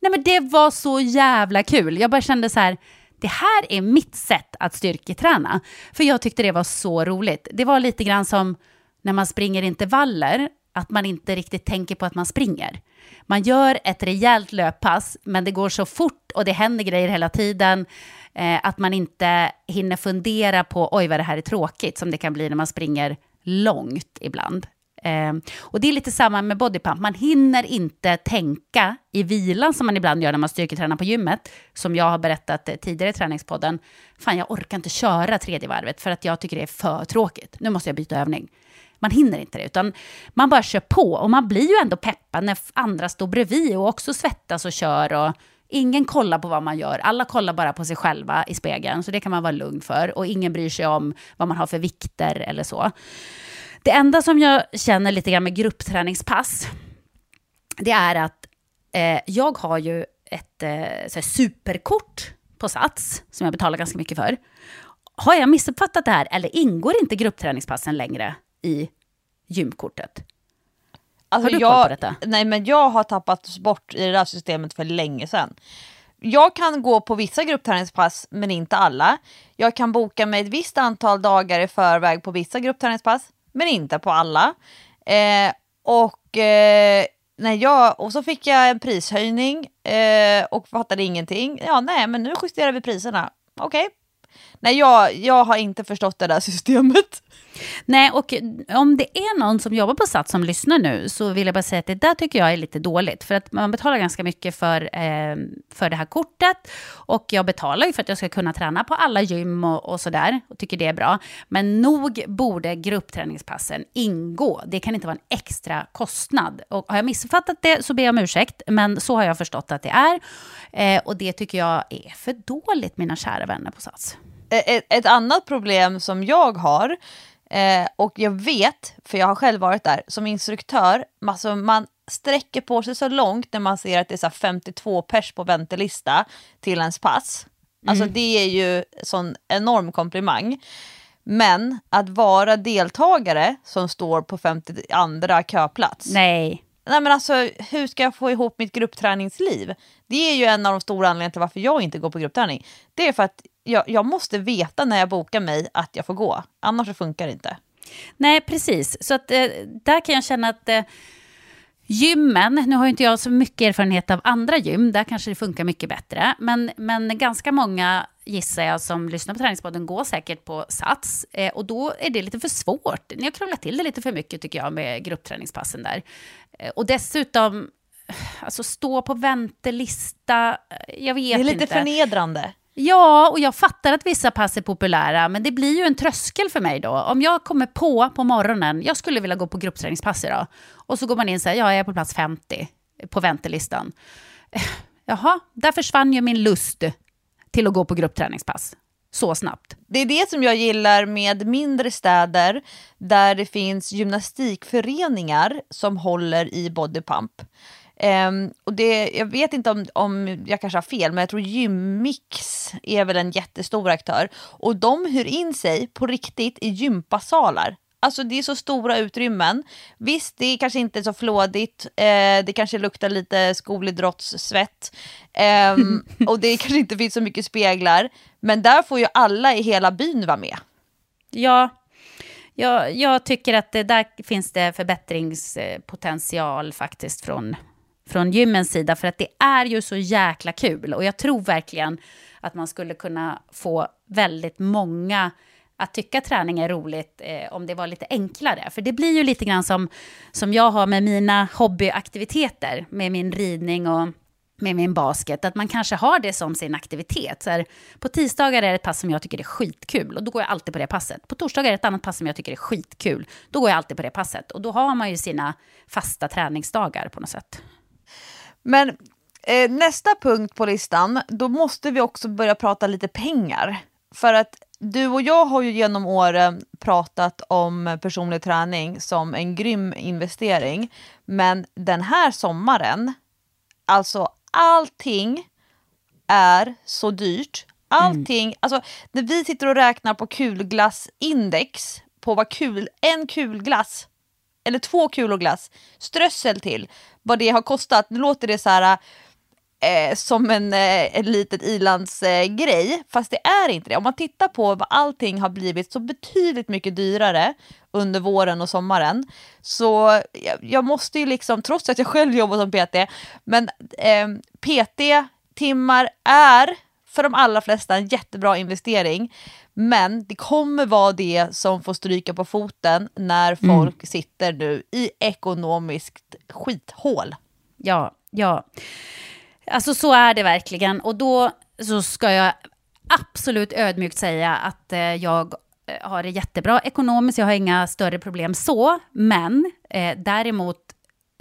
Nej men det var så jävla kul. Jag bara kände så här, det här är mitt sätt att styrketräna. För jag tyckte det var så roligt. Det var lite grann som när man springer intervaller, att man inte riktigt tänker på att man springer. Man gör ett rejält löppass, men det går så fort och det händer grejer hela tiden eh, att man inte hinner fundera på oj vad det här är tråkigt, som det kan bli när man springer långt ibland. Eh, och det är lite samma med bodypump. Man hinner inte tänka i vilan som man ibland gör när man styrketränar på gymmet. Som jag har berättat eh, tidigare i träningspodden. Fan, jag orkar inte köra tredje varvet för att jag tycker det är för tråkigt. Nu måste jag byta övning. Man hinner inte det, utan man bara kör på. Och man blir ju ändå peppad när andra står bredvid och också svettas och kör. Och ingen kollar på vad man gör. Alla kollar bara på sig själva i spegeln. Så det kan man vara lugn för. Och ingen bryr sig om vad man har för vikter eller så. Det enda som jag känner lite grann med gruppträningspass, det är att eh, jag har ju ett eh, superkort på Sats, som jag betalar ganska mycket för. Har jag missuppfattat det här, eller ingår inte gruppträningspassen längre i gymkortet? Alltså Har du jag, koll på detta? Nej men jag har tappat bort i det där systemet för länge sedan. Jag kan gå på vissa gruppträningspass men inte alla. Jag kan boka mig ett visst antal dagar i förväg på vissa gruppträningspass men inte på alla. Eh, och, eh, när jag, och så fick jag en prishöjning eh, och fattade ingenting. Ja nej men nu justerar vi priserna. Okej. Nej jag, jag har inte förstått det där systemet. Nej, och om det är någon som jobbar på Sats som lyssnar nu så vill jag bara säga att det där tycker jag är lite dåligt. För att man betalar ganska mycket för, eh, för det här kortet. Och jag betalar ju för att jag ska kunna träna på alla gym och, och sådär. Och tycker det är bra. Men nog borde gruppträningspassen ingå. Det kan inte vara en extra kostnad. Och har jag missuppfattat det så ber jag om ursäkt. Men så har jag förstått att det är. Eh, och det tycker jag är för dåligt, mina kära vänner på Sats ett, ett annat problem som jag har, eh, och jag vet, för jag har själv varit där, som instruktör, alltså man sträcker på sig så långt när man ser att det är så här 52 pers på väntelista till ens pass. Alltså det är ju sån enorm komplimang. Men att vara deltagare som står på 52 köplats. Nej. Nej men alltså hur ska jag få ihop mitt gruppträningsliv? Det är ju en av de stora anledningarna till varför jag inte går på gruppträning. Det är för att jag, jag måste veta när jag bokar mig att jag får gå. Annars så funkar det inte. Nej, precis. Så att, eh, där kan jag känna att eh, gymmen, nu har ju inte jag så mycket erfarenhet av andra gym, där kanske det funkar mycket bättre. Men, men ganska många, gissar jag, som lyssnar på Träningspodden går säkert på Sats. Eh, och då är det lite för svårt. Ni har krånglat till det lite för mycket tycker jag med gruppträningspassen där. Eh, och dessutom, alltså stå på väntelista, eh, jag vet Det är lite inte. förnedrande. Ja, och jag fattar att vissa pass är populära, men det blir ju en tröskel för mig då. Om jag kommer på på morgonen, jag skulle vilja gå på gruppträningspass idag, och så går man in så här, ja, jag är på plats 50 på väntelistan. Jaha, där försvann ju min lust till att gå på gruppträningspass så snabbt. Det är det som jag gillar med mindre städer där det finns gymnastikföreningar som håller i bodypump. Ehm, och det, jag vet inte om, om jag kanske har fel, men jag tror Gymmix är väl en jättestor aktör. Och de hyr in sig på riktigt i gympasalar. Alltså det är så stora utrymmen. Visst, det är kanske inte så flådigt. Eh, det kanske luktar lite skolidrottssvett. Eh, och det kanske inte finns så mycket speglar. Men där får ju alla i hela byn vara med. Ja, jag, jag tycker att det, där finns det förbättringspotential faktiskt från, från gymmens sida. För att det är ju så jäkla kul. Och jag tror verkligen att man skulle kunna få väldigt många att tycka träning är roligt eh, om det var lite enklare. För det blir ju lite grann som, som jag har med mina hobbyaktiviteter, med min ridning och med min basket, att man kanske har det som sin aktivitet. Så här, på tisdagar är det ett pass som jag tycker är skitkul och då går jag alltid på det passet. På torsdagar är det ett annat pass som jag tycker är skitkul. Då går jag alltid på det passet. Och då har man ju sina fasta träningsdagar på något sätt. Men eh, nästa punkt på listan, då måste vi också börja prata lite pengar. För att du och jag har ju genom åren pratat om personlig träning som en grym investering. Men den här sommaren, alltså allting är så dyrt. Allting, mm. alltså när vi sitter och räknar på kulglassindex, på vad kul, en kulglass, eller två kulor glass, strössel till, vad det har kostat. Nu låter det så här eh, som en, eh, en litet ilandsgrej, eh, fast det är inte det. Om man tittar på vad allting har blivit så betydligt mycket dyrare under våren och sommaren, så jag, jag måste ju liksom, trots att jag själv jobbar som PT, men eh, PT-timmar är för de allra flesta en jättebra investering. Men det kommer vara det som får stryka på foten när mm. folk mm. sitter nu i ekonomiskt skithål. Ja, ja. Alltså så är det verkligen. Och då så ska jag absolut ödmjukt säga att eh, jag eh, har det jättebra ekonomiskt. Jag har inga större problem så. Men eh, däremot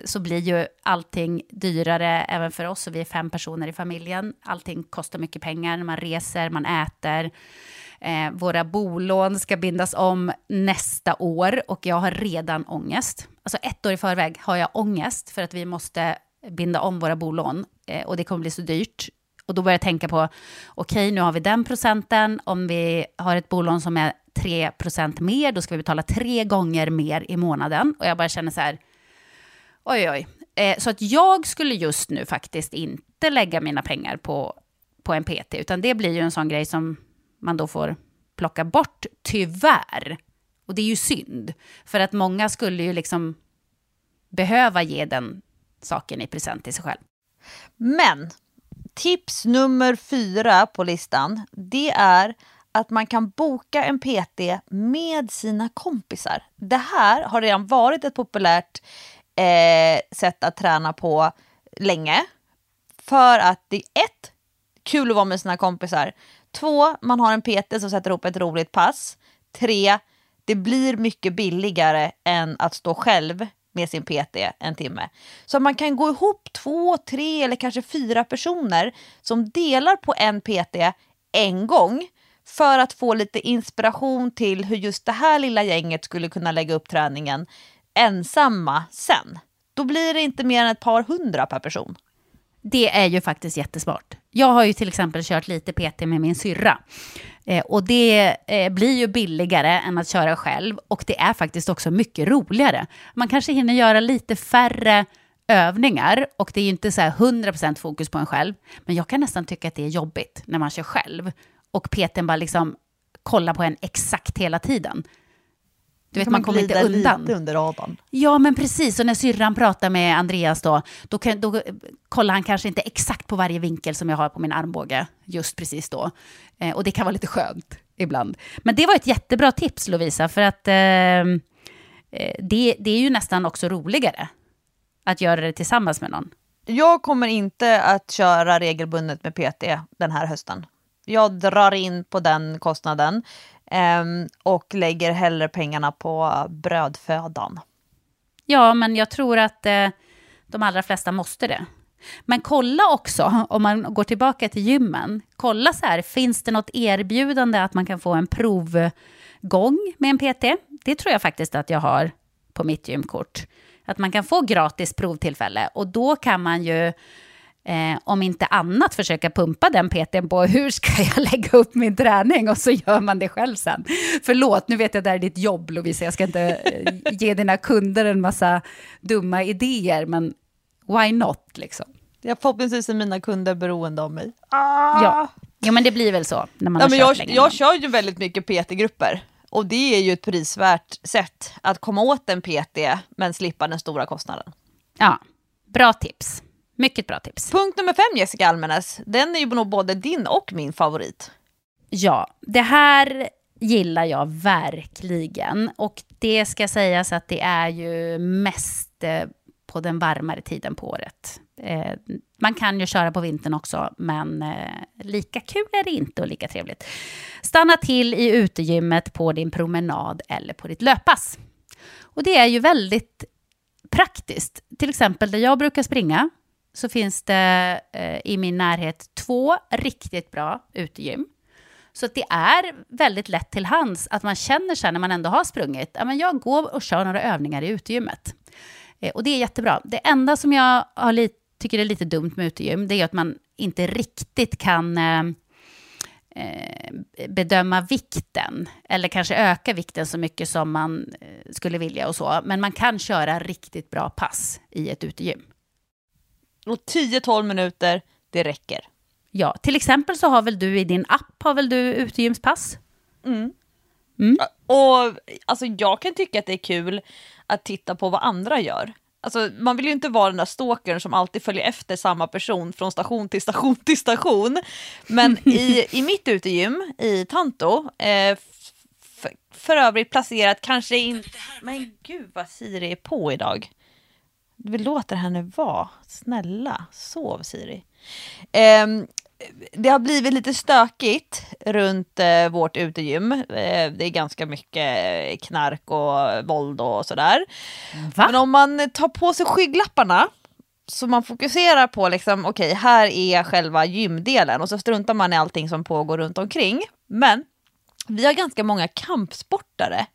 så blir ju allting dyrare även för oss. Och vi är fem personer i familjen. Allting kostar mycket pengar. Man reser, man äter. Eh, våra bolån ska bindas om nästa år och jag har redan ångest. Alltså ett år i förväg har jag ångest för att vi måste binda om våra bolån eh, och det kommer bli så dyrt. Och då börjar jag tänka på, okej, okay, nu har vi den procenten. Om vi har ett bolån som är 3 procent mer, då ska vi betala tre gånger mer i månaden. Och jag bara känner så här, oj, oj. Eh, så att jag skulle just nu faktiskt inte lägga mina pengar på, på en PT, utan det blir ju en sån grej som man då får plocka bort, tyvärr. Och det är ju synd, för att många skulle ju liksom behöva ge den saken i present till sig själv. Men tips nummer fyra på listan, det är att man kan boka en PT med sina kompisar. Det här har redan varit ett populärt eh, sätt att träna på länge. För att det är ett, kul att vara med sina kompisar. Två, man har en PT som sätter ihop ett roligt pass. Tre, det blir mycket billigare än att stå själv med sin PT en timme. Så man kan gå ihop två, tre eller kanske fyra personer som delar på en PT en gång för att få lite inspiration till hur just det här lilla gänget skulle kunna lägga upp träningen ensamma sen. Då blir det inte mer än ett par hundra per person. Det är ju faktiskt jättesmart. Jag har ju till exempel kört lite PT med min syrra. Eh, och det eh, blir ju billigare än att köra själv och det är faktiskt också mycket roligare. Man kanske hinner göra lite färre övningar och det är ju inte så här 100% fokus på en själv. Men jag kan nästan tycka att det är jobbigt när man kör själv och PTn bara liksom kollar på en exakt hela tiden. Du vet, man kommer inte undan. lite under radarn. Ja, men precis. Och när syrran pratar med Andreas då, då, kan, då kollar han kanske inte exakt på varje vinkel som jag har på min armbåge just precis då. Eh, och det kan vara lite skönt ibland. Men det var ett jättebra tips, Lovisa, för att ehm, eh, det, det är ju nästan också roligare att göra det tillsammans med någon. Jag kommer inte att köra regelbundet med PT den här hösten. Jag drar in på den kostnaden. Um, och lägger hellre pengarna på brödfödan. Ja, men jag tror att eh, de allra flesta måste det. Men kolla också, om man går tillbaka till gymmen, kolla så här, finns det något erbjudande att man kan få en provgång med en PT? Det tror jag faktiskt att jag har på mitt gymkort. Att man kan få gratis provtillfälle och då kan man ju eh, om inte annat försöka pumpa den PTn på hur ska jag lägga upp min träning och så gör man det själv sen. Förlåt, nu vet jag att det är ditt jobb Lovisa, jag ska inte eh, ge dina kunder en massa dumma idéer, men why not liksom? Ja, förhoppningsvis är mina kunder beroende av mig. Ah. Ja. Jo, men det blir väl så när man ja, har men kört jag, länge. jag kör ju väldigt mycket PT-grupper. Och det är ju ett prisvärt sätt att komma åt en PT men slippa den stora kostnaden. Ja, bra tips. Mycket bra tips. Punkt nummer fem Jessica Almenäs, den är ju nog både din och min favorit. Ja, det här gillar jag verkligen. Och det ska sägas att det är ju mest eh, på den varmare tiden på året. Eh, man kan ju köra på vintern också, men eh, lika kul är det inte och lika trevligt. Stanna till i utegymmet på din promenad eller på ditt löppass. Och det är ju väldigt praktiskt. Till exempel där jag brukar springa så finns det eh, i min närhet två riktigt bra utegym. Så att det är väldigt lätt till hands att man känner sig när man ändå har sprungit, ja, men jag går och kör några övningar i utegymmet. Eh, och det är jättebra. Det enda som jag har lite, tycker är lite dumt med utegym, det är att man inte riktigt kan eh, eh, bedöma vikten, eller kanske öka vikten så mycket som man eh, skulle vilja och så. Men man kan köra riktigt bra pass i ett utegym. Och 10-12 minuter, det räcker. Ja, till exempel så har väl du i din app har väl du utegymspass? Mm. Mm. Och alltså, jag kan tycka att det är kul att titta på vad andra gör. Alltså, man vill ju inte vara den där stalkern som alltid följer efter samma person från station till station till station. Men i, i mitt utegym i Tanto, eh, för övrigt placerat kanske inte... Men gud vad Siri är på idag. Vi låter henne vara. Snälla, sov Siri. Ehm, det har blivit lite stökigt runt eh, vårt utegym. Eh, det är ganska mycket knark och våld och sådär. Va? Men om man tar på sig skygglapparna så man fokuserar på liksom, okej, här är själva gymdelen och så struntar man i allting som pågår runt omkring. Men vi har ganska många kampsportare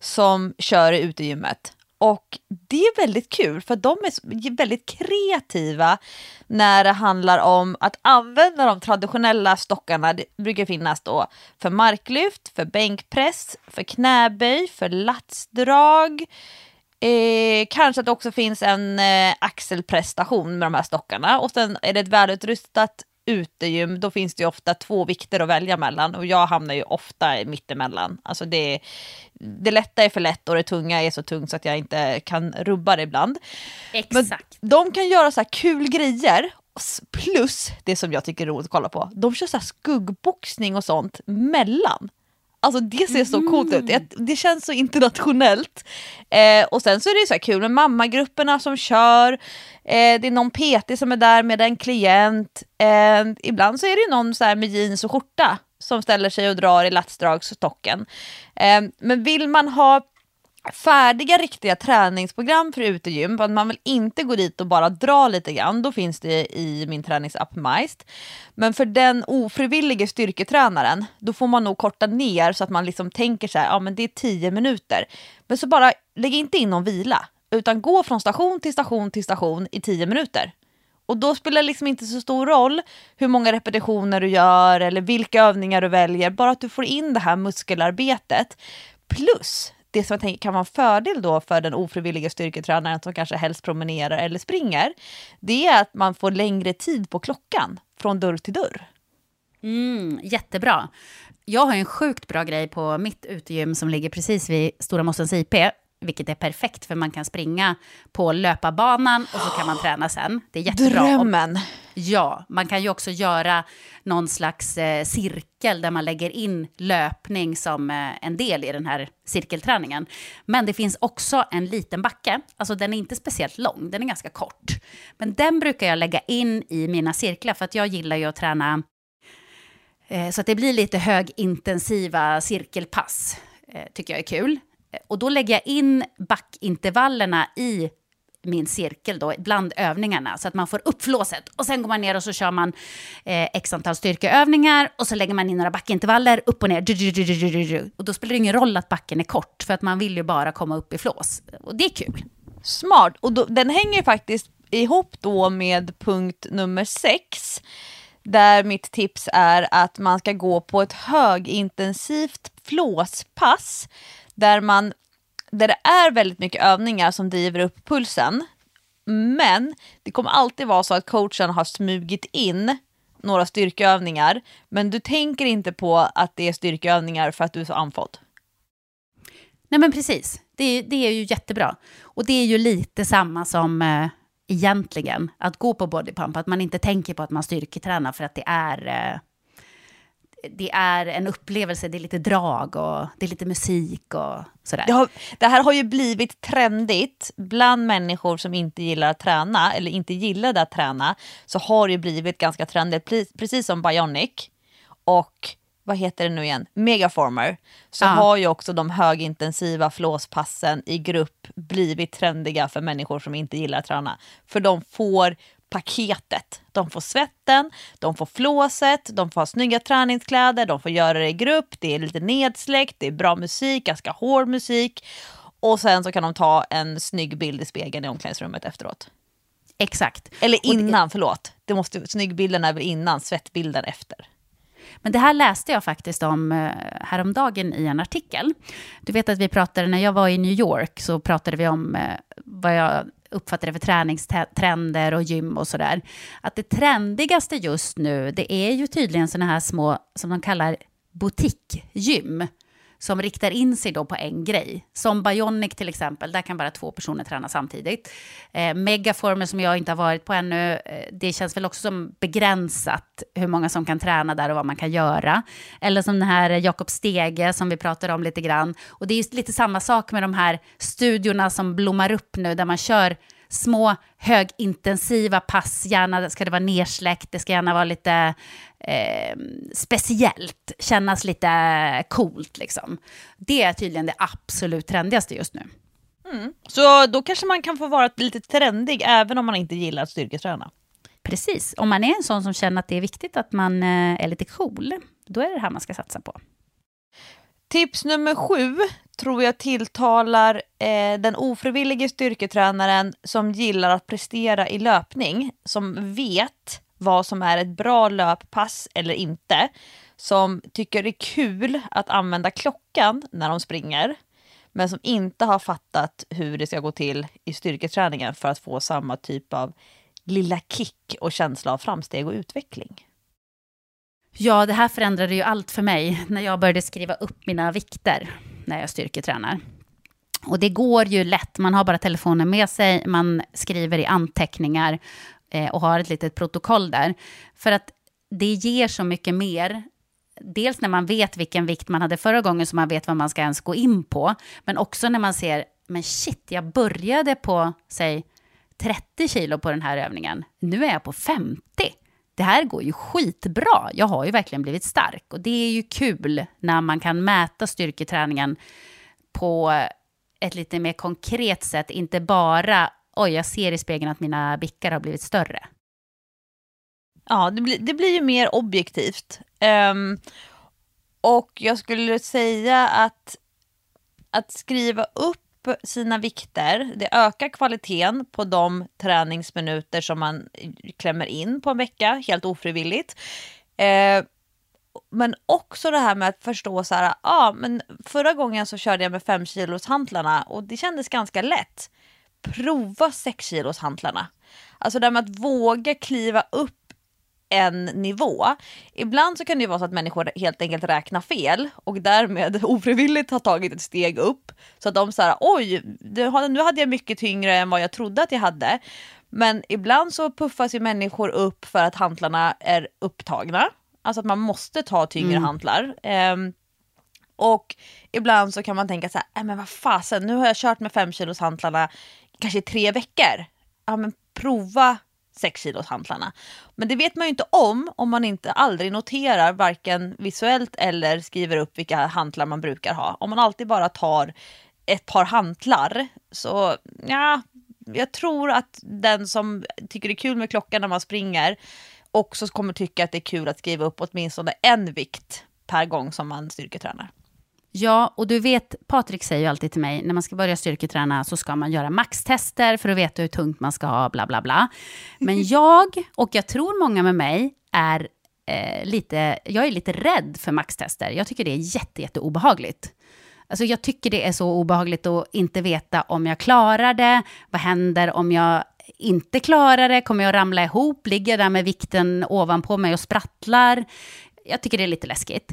som kör i utegymmet. Och det är väldigt kul för de är väldigt kreativa när det handlar om att använda de traditionella stockarna. Det brukar finnas då för marklyft, för bänkpress, för knäböj, för latsdrag. Eh, kanske att det också finns en eh, axelprestation med de här stockarna och sen är det ett välutrustat utegym, då finns det ju ofta två vikter att välja mellan och jag hamnar ju ofta mittemellan. Alltså det, det lätta är för lätt och det tunga är så tungt så att jag inte kan rubba det ibland. Exakt. Men de kan göra så här kul grejer plus det som jag tycker är roligt att kolla på. De kör så här skuggboxning och sånt mellan. Alltså det ser så coolt ut. Det, det känns så internationellt. Eh, och sen så är det så här kul med mammagrupperna som kör. Eh, det är någon PT som är där med en klient. Eh, ibland så är det någon så här med jeans och skjorta som ställer sig och drar i latsdragsstocken. Eh, men vill man ha färdiga riktiga träningsprogram för utegym, för att man vill inte gå dit och bara dra lite grann, då finns det i min träningsapp Majst. Men för den ofrivillige styrketränaren, då får man nog korta ner så att man liksom tänker så här, ja men det är 10 minuter. Men så bara lägg inte in någon vila, utan gå från station till station till station i 10 minuter. Och då spelar det liksom inte så stor roll hur många repetitioner du gör eller vilka övningar du väljer, bara att du får in det här muskelarbetet. Plus det som jag tänker kan vara en fördel då för den ofrivilliga styrketränaren som kanske helst promenerar eller springer, det är att man får längre tid på klockan från dörr till dörr. Mm, jättebra. Jag har en sjukt bra grej på mitt utegym som ligger precis vid Stora Mossens IP, vilket är perfekt för man kan springa på löparbanan och så kan man träna sen. Det är jättebra. Drömmen! Ja, man kan ju också göra någon slags eh, cirkel där man lägger in löpning som eh, en del i den här cirkelträningen. Men det finns också en liten backe, alltså den är inte speciellt lång, den är ganska kort. Men den brukar jag lägga in i mina cirklar för att jag gillar ju att träna eh, så att det blir lite högintensiva cirkelpass, eh, tycker jag är kul. Eh, och då lägger jag in backintervallerna i min cirkel då, bland övningarna, så att man får upp flåset. Och sen går man ner och så kör man eh, x antal styrkeövningar och så lägger man in några backintervaller, upp och ner. Och då spelar det ingen roll att backen är kort, för att man vill ju bara komma upp i flås. Och det är kul. Smart! Och då, den hänger faktiskt ihop då med punkt nummer sex. Där mitt tips är att man ska gå på ett högintensivt flåspass. Där, man, där det är väldigt mycket övningar som driver upp pulsen. Men det kommer alltid vara så att coachen har smugit in några styrkeövningar. Men du tänker inte på att det är styrkeövningar för att du är så andfådd. Nej men precis, det, det är ju jättebra. Och det är ju lite samma som eh, egentligen att gå på bodypump, att man inte tänker på att man styrketränar för att det är, eh, det är en upplevelse, det är lite drag och det är lite musik och sådär. Det, har, det här har ju blivit trendigt bland människor som inte gillar att träna eller inte gillade att träna så har det blivit ganska trendigt, precis som Bionic och vad heter det nu igen, Megaformer, så ja. har ju också de högintensiva flåspassen i grupp blivit trendiga för människor som inte gillar att träna. För de får paketet. De får svetten, de får flåset, de får ha snygga träningskläder, de får göra det i grupp, det är lite nedsläckt, det är bra musik, ganska hård musik. Och sen så kan de ta en snygg bild i spegeln i omklädningsrummet efteråt. Exakt. Eller innan, det... förlåt. Det måste, snyggbilden är väl innan, svettbilden efter. Men det här läste jag faktiskt om eh, häromdagen i en artikel. Du vet att vi pratade, när jag var i New York, så pratade vi om eh, vad jag uppfattar det för träningstrender och gym och sådär. Att det trendigaste just nu, det är ju tydligen sådana här små, som de kallar boutiquegym som riktar in sig då på en grej. Som Bionic till exempel, där kan bara två personer träna samtidigt. Eh, Megaformer som jag inte har varit på ännu, eh, det känns väl också som begränsat hur många som kan träna där och vad man kan göra. Eller som den här Jakob Stege som vi pratade om lite grann. Och det är lite samma sak med de här studiorna som blommar upp nu, där man kör små högintensiva pass, gärna ska det vara nersläckt, det ska gärna vara lite eh, speciellt, kännas lite coolt liksom. Det är tydligen det absolut trendigaste just nu. Mm. Så då kanske man kan få vara lite trendig även om man inte gillar att styrketräna. Precis, om man är en sån som känner att det är viktigt att man eh, är lite cool, då är det det här man ska satsa på. Tips nummer sju tror jag tilltalar eh, den ofrivillige styrketränaren som gillar att prestera i löpning, som vet vad som är ett bra löppass eller inte, som tycker det är kul att använda klockan när de springer, men som inte har fattat hur det ska gå till i styrketräningen för att få samma typ av lilla kick och känsla av framsteg och utveckling. Ja, det här förändrade ju allt för mig när jag började skriva upp mina vikter när jag styrketränar. Och det går ju lätt, man har bara telefonen med sig, man skriver i anteckningar eh, och har ett litet protokoll där. För att det ger så mycket mer. Dels när man vet vilken vikt man hade förra gången, så man vet vad man ska ens gå in på. Men också när man ser, men shit, jag började på, säg, 30 kilo på den här övningen. Nu är jag på 50 det här går ju skitbra. Jag har ju verkligen blivit stark. Och det är ju kul när man kan mäta styrketräningen på ett lite mer konkret sätt. Inte bara, oj, jag ser i spegeln att mina bickar har blivit större. Ja, det blir, det blir ju mer objektivt. Um, och jag skulle säga att, att skriva upp sina vikter. Det ökar kvaliteten på de träningsminuter som man klämmer in på en vecka, helt ofrivilligt. Eh, men också det här med att förstå så här, ja ah, men förra gången så körde jag med 5 kilos hantlarna och det kändes ganska lätt. Prova 6 kilos hantlarna. Alltså det här med att våga kliva upp en nivå. Ibland så kan det vara så att människor helt enkelt räknar fel och därmed ofrivilligt har tagit ett steg upp. Så att de säger oj, nu hade jag mycket tyngre än vad jag trodde att jag hade. Men ibland så puffas ju människor upp för att hantlarna är upptagna. Alltså att man måste ta tyngre mm. hantlar. Um, och ibland så kan man tänka så här, äh, men vad fasen, nu har jag kört med 5 kilos hantlarna kanske i tre veckor. Ja men prova 6 kilos hantlarna. Men det vet man ju inte om om man inte aldrig noterar varken visuellt eller skriver upp vilka hantlar man brukar ha. Om man alltid bara tar ett par hantlar så ja, jag tror att den som tycker det är kul med klockan när man springer också kommer tycka att det är kul att skriva upp åtminstone en vikt per gång som man styrketränar. Ja, och du vet, Patrik säger ju alltid till mig, när man ska börja styrketräna så ska man göra maxtester för att veta hur tungt man ska ha, bla bla bla. Men jag, och jag tror många med mig, är eh, lite, jag är lite rädd för maxtester. Jag tycker det är jätte, jätte obehagligt. Alltså jag tycker det är så obehagligt att inte veta om jag klarar det, vad händer om jag inte klarar det, kommer jag ramla ihop, ligger jag där med vikten ovanpå mig och sprattlar? Jag tycker det är lite läskigt.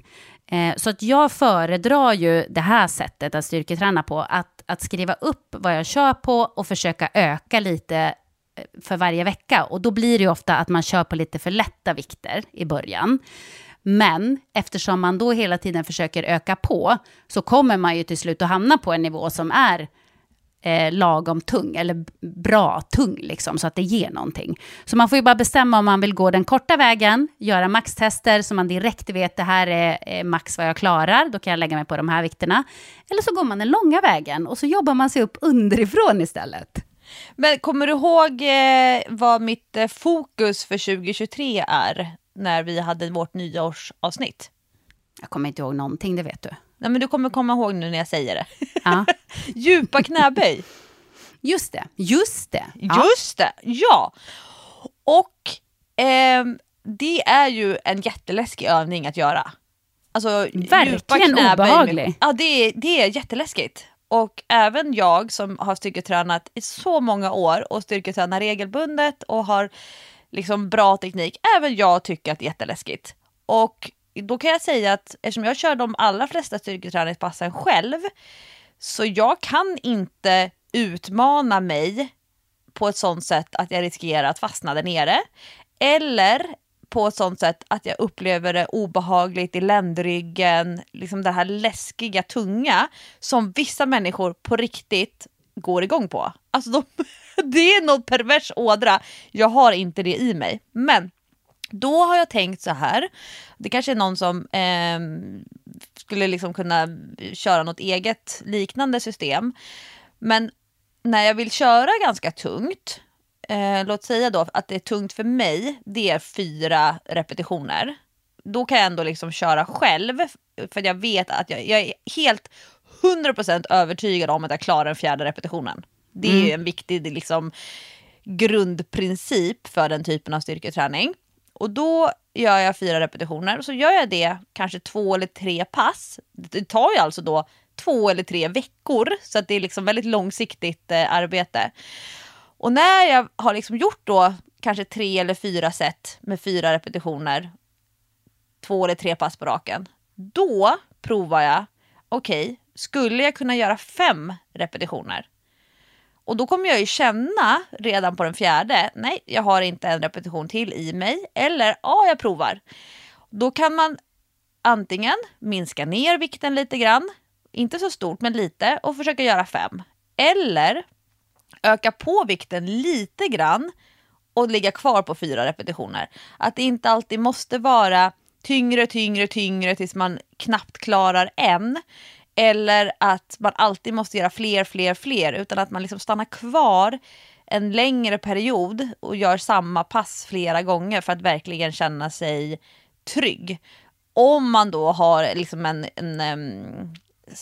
Eh, så att jag föredrar ju det här sättet att styrketräna på, att, att skriva upp vad jag kör på och försöka öka lite eh, för varje vecka. Och då blir det ju ofta att man kör på lite för lätta vikter i början. Men eftersom man då hela tiden försöker öka på så kommer man ju till slut att hamna på en nivå som är eh, lagom tung, eller bra tung, liksom, så att det ger någonting. Så man får ju bara bestämma om man vill gå den korta vägen, göra maxtester så man direkt vet det här är, max vad jag klarar, då kan jag lägga mig på de här vikterna. Eller så går man den långa vägen och så jobbar man sig upp underifrån istället. Men kommer du ihåg eh, vad mitt eh, fokus för 2023 är när vi hade vårt nyårsavsnitt? Jag kommer inte ihåg någonting, det vet du. Nej, men du kommer komma ihåg nu när jag säger det. Ja. Djupa knäböj. Just det, just det. Ja. Just det, ja. Och ehm, det är ju en jätteläskig övning att göra. Alltså, Verkligen med- obehaglig. Ja, det, är- det är jätteläskigt. Och även jag som har styrketränat i så många år och styrketränar regelbundet och har liksom bra teknik, även jag tycker att det är jätteläskigt. Och då kan jag säga att eftersom jag kör de allra flesta styrketräningspassen själv, så jag kan inte utmana mig på ett sånt sätt att jag riskerar att fastna där nere. Eller på ett sånt sätt att jag upplever det obehagligt i ländryggen, liksom det här läskiga tunga som vissa människor på riktigt går igång på. Alltså de, det är något pervers ådra. Jag har inte det i mig. Men då har jag tänkt så här. Det kanske är någon som ehm, skulle liksom kunna köra något eget liknande system. Men när jag vill köra ganska tungt, eh, låt säga då att det är tungt för mig, det är fyra repetitioner. Då kan jag ändå liksom köra själv, för jag vet att jag, jag är helt 100% övertygad om att jag klarar den fjärde repetitionen. Det är ju en viktig liksom, grundprincip för den typen av styrketräning. Och då gör jag fyra repetitioner och så gör jag det kanske två eller tre pass. Det tar ju alltså då två eller tre veckor så att det är liksom väldigt långsiktigt eh, arbete. Och när jag har liksom gjort då kanske tre eller fyra set med fyra repetitioner, två eller tre pass på raken, då provar jag, okej, skulle jag kunna göra fem repetitioner? Och då kommer jag ju känna redan på den fjärde, nej, jag har inte en repetition till i mig. Eller, ja, jag provar. Då kan man antingen minska ner vikten lite grann, inte så stort men lite, och försöka göra fem. Eller öka på vikten lite grann och ligga kvar på fyra repetitioner. Att det inte alltid måste vara tyngre, tyngre, tyngre tills man knappt klarar en. Eller att man alltid måste göra fler, fler, fler. Utan att man liksom stannar kvar en längre period och gör samma pass flera gånger för att verkligen känna sig trygg. Om man då har liksom en, en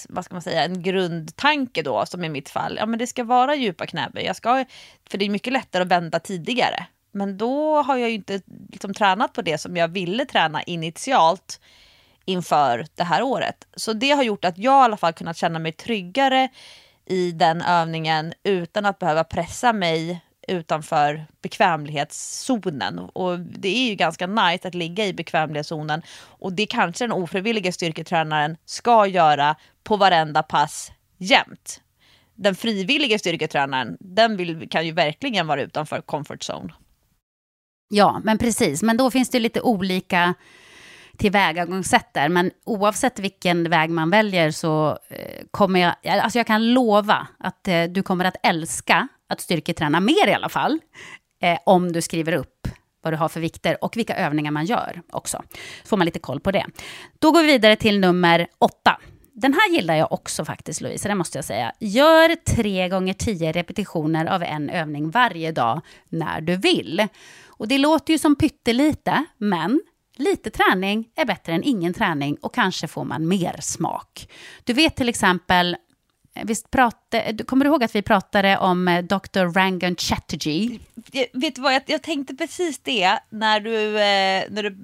vad ska man säga, en grundtanke då, som i mitt fall. Ja, men det ska vara djupa knäböj. Jag ska, för det är mycket lättare att vända tidigare. Men då har jag ju inte liksom, tränat på det som jag ville träna initialt inför det här året. Så det har gjort att jag i alla fall kunnat känna mig tryggare i den övningen utan att behöva pressa mig utanför bekvämlighetszonen. Och det är ju ganska nice att ligga i bekvämlighetszonen och det kanske den ofrivilliga styrketränaren ska göra på varenda pass jämt. Den frivilliga styrketränaren, den vill, kan ju verkligen vara utanför comfort zone. Ja, men precis. Men då finns det lite olika tillvägagångssätt där. Men oavsett vilken väg man väljer så eh, kommer jag... Alltså jag kan lova att eh, du kommer att älska att styrketräna mer i alla fall. Eh, om du skriver upp vad du har för vikter och vilka övningar man gör också. Så får man lite koll på det. Då går vi vidare till nummer åtta. Den här gillar jag också faktiskt, Louise, det måste jag säga. Gör tre gånger tio repetitioner av en övning varje dag när du vill. Och det låter ju som pyttelite, men lite träning är bättre än ingen träning och kanske får man mer smak. Du vet till exempel, eh, visst pratade, eh, kommer du ihåg att vi pratade om eh, Dr. Rangan Chatterjee? Jag, vet du vad, jag, jag, tänkte precis det när du, eh, när du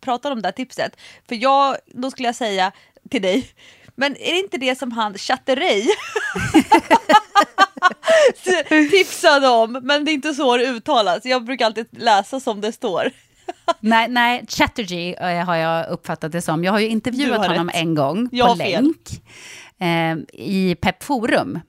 pratade om det här tipset. För jag, då skulle jag säga till dig, men är det inte det som han Chatterjee tipsade om? Men det är inte så det uttalas. Jag brukar alltid läsa som det står nej, nej, Chatterjee eh, har jag uppfattat det som. Jag har ju intervjuat har honom rätt. en gång jag på länk eh, i Pep Forum.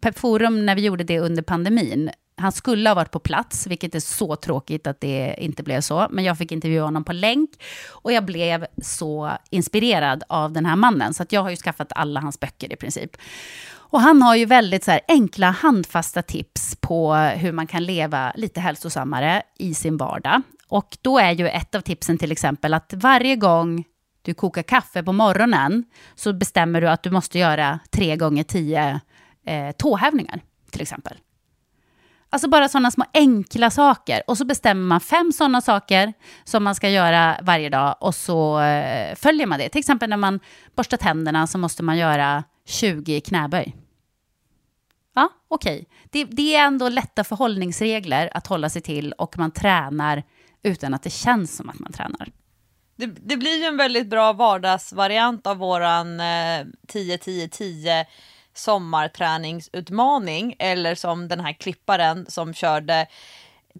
Pep Forum, när vi gjorde det under pandemin, han skulle ha varit på plats, vilket är så tråkigt att det inte blev så. Men jag fick intervjua honom på länk och jag blev så inspirerad av den här mannen. Så att jag har ju skaffat alla hans böcker i princip. Och han har ju väldigt så enkla, handfasta tips på hur man kan leva lite hälsosammare i sin vardag. Och då är ju ett av tipsen till exempel att varje gång du kokar kaffe på morgonen så bestämmer du att du måste göra tre gånger tio eh, tåhävningar till exempel. Alltså bara sådana små enkla saker. Och så bestämmer man fem sådana saker som man ska göra varje dag och så eh, följer man det. Till exempel när man borstar tänderna så måste man göra 20 knäböj. Ja, okej. Okay. Det, det, är ändå lätta förhållningsregler att hålla sig till och man tränar utan att det känns som att man tränar. Det, det blir ju en väldigt bra vardagsvariant av våran eh, 10-10-10 sommarträningsutmaning eller som den här klipparen som körde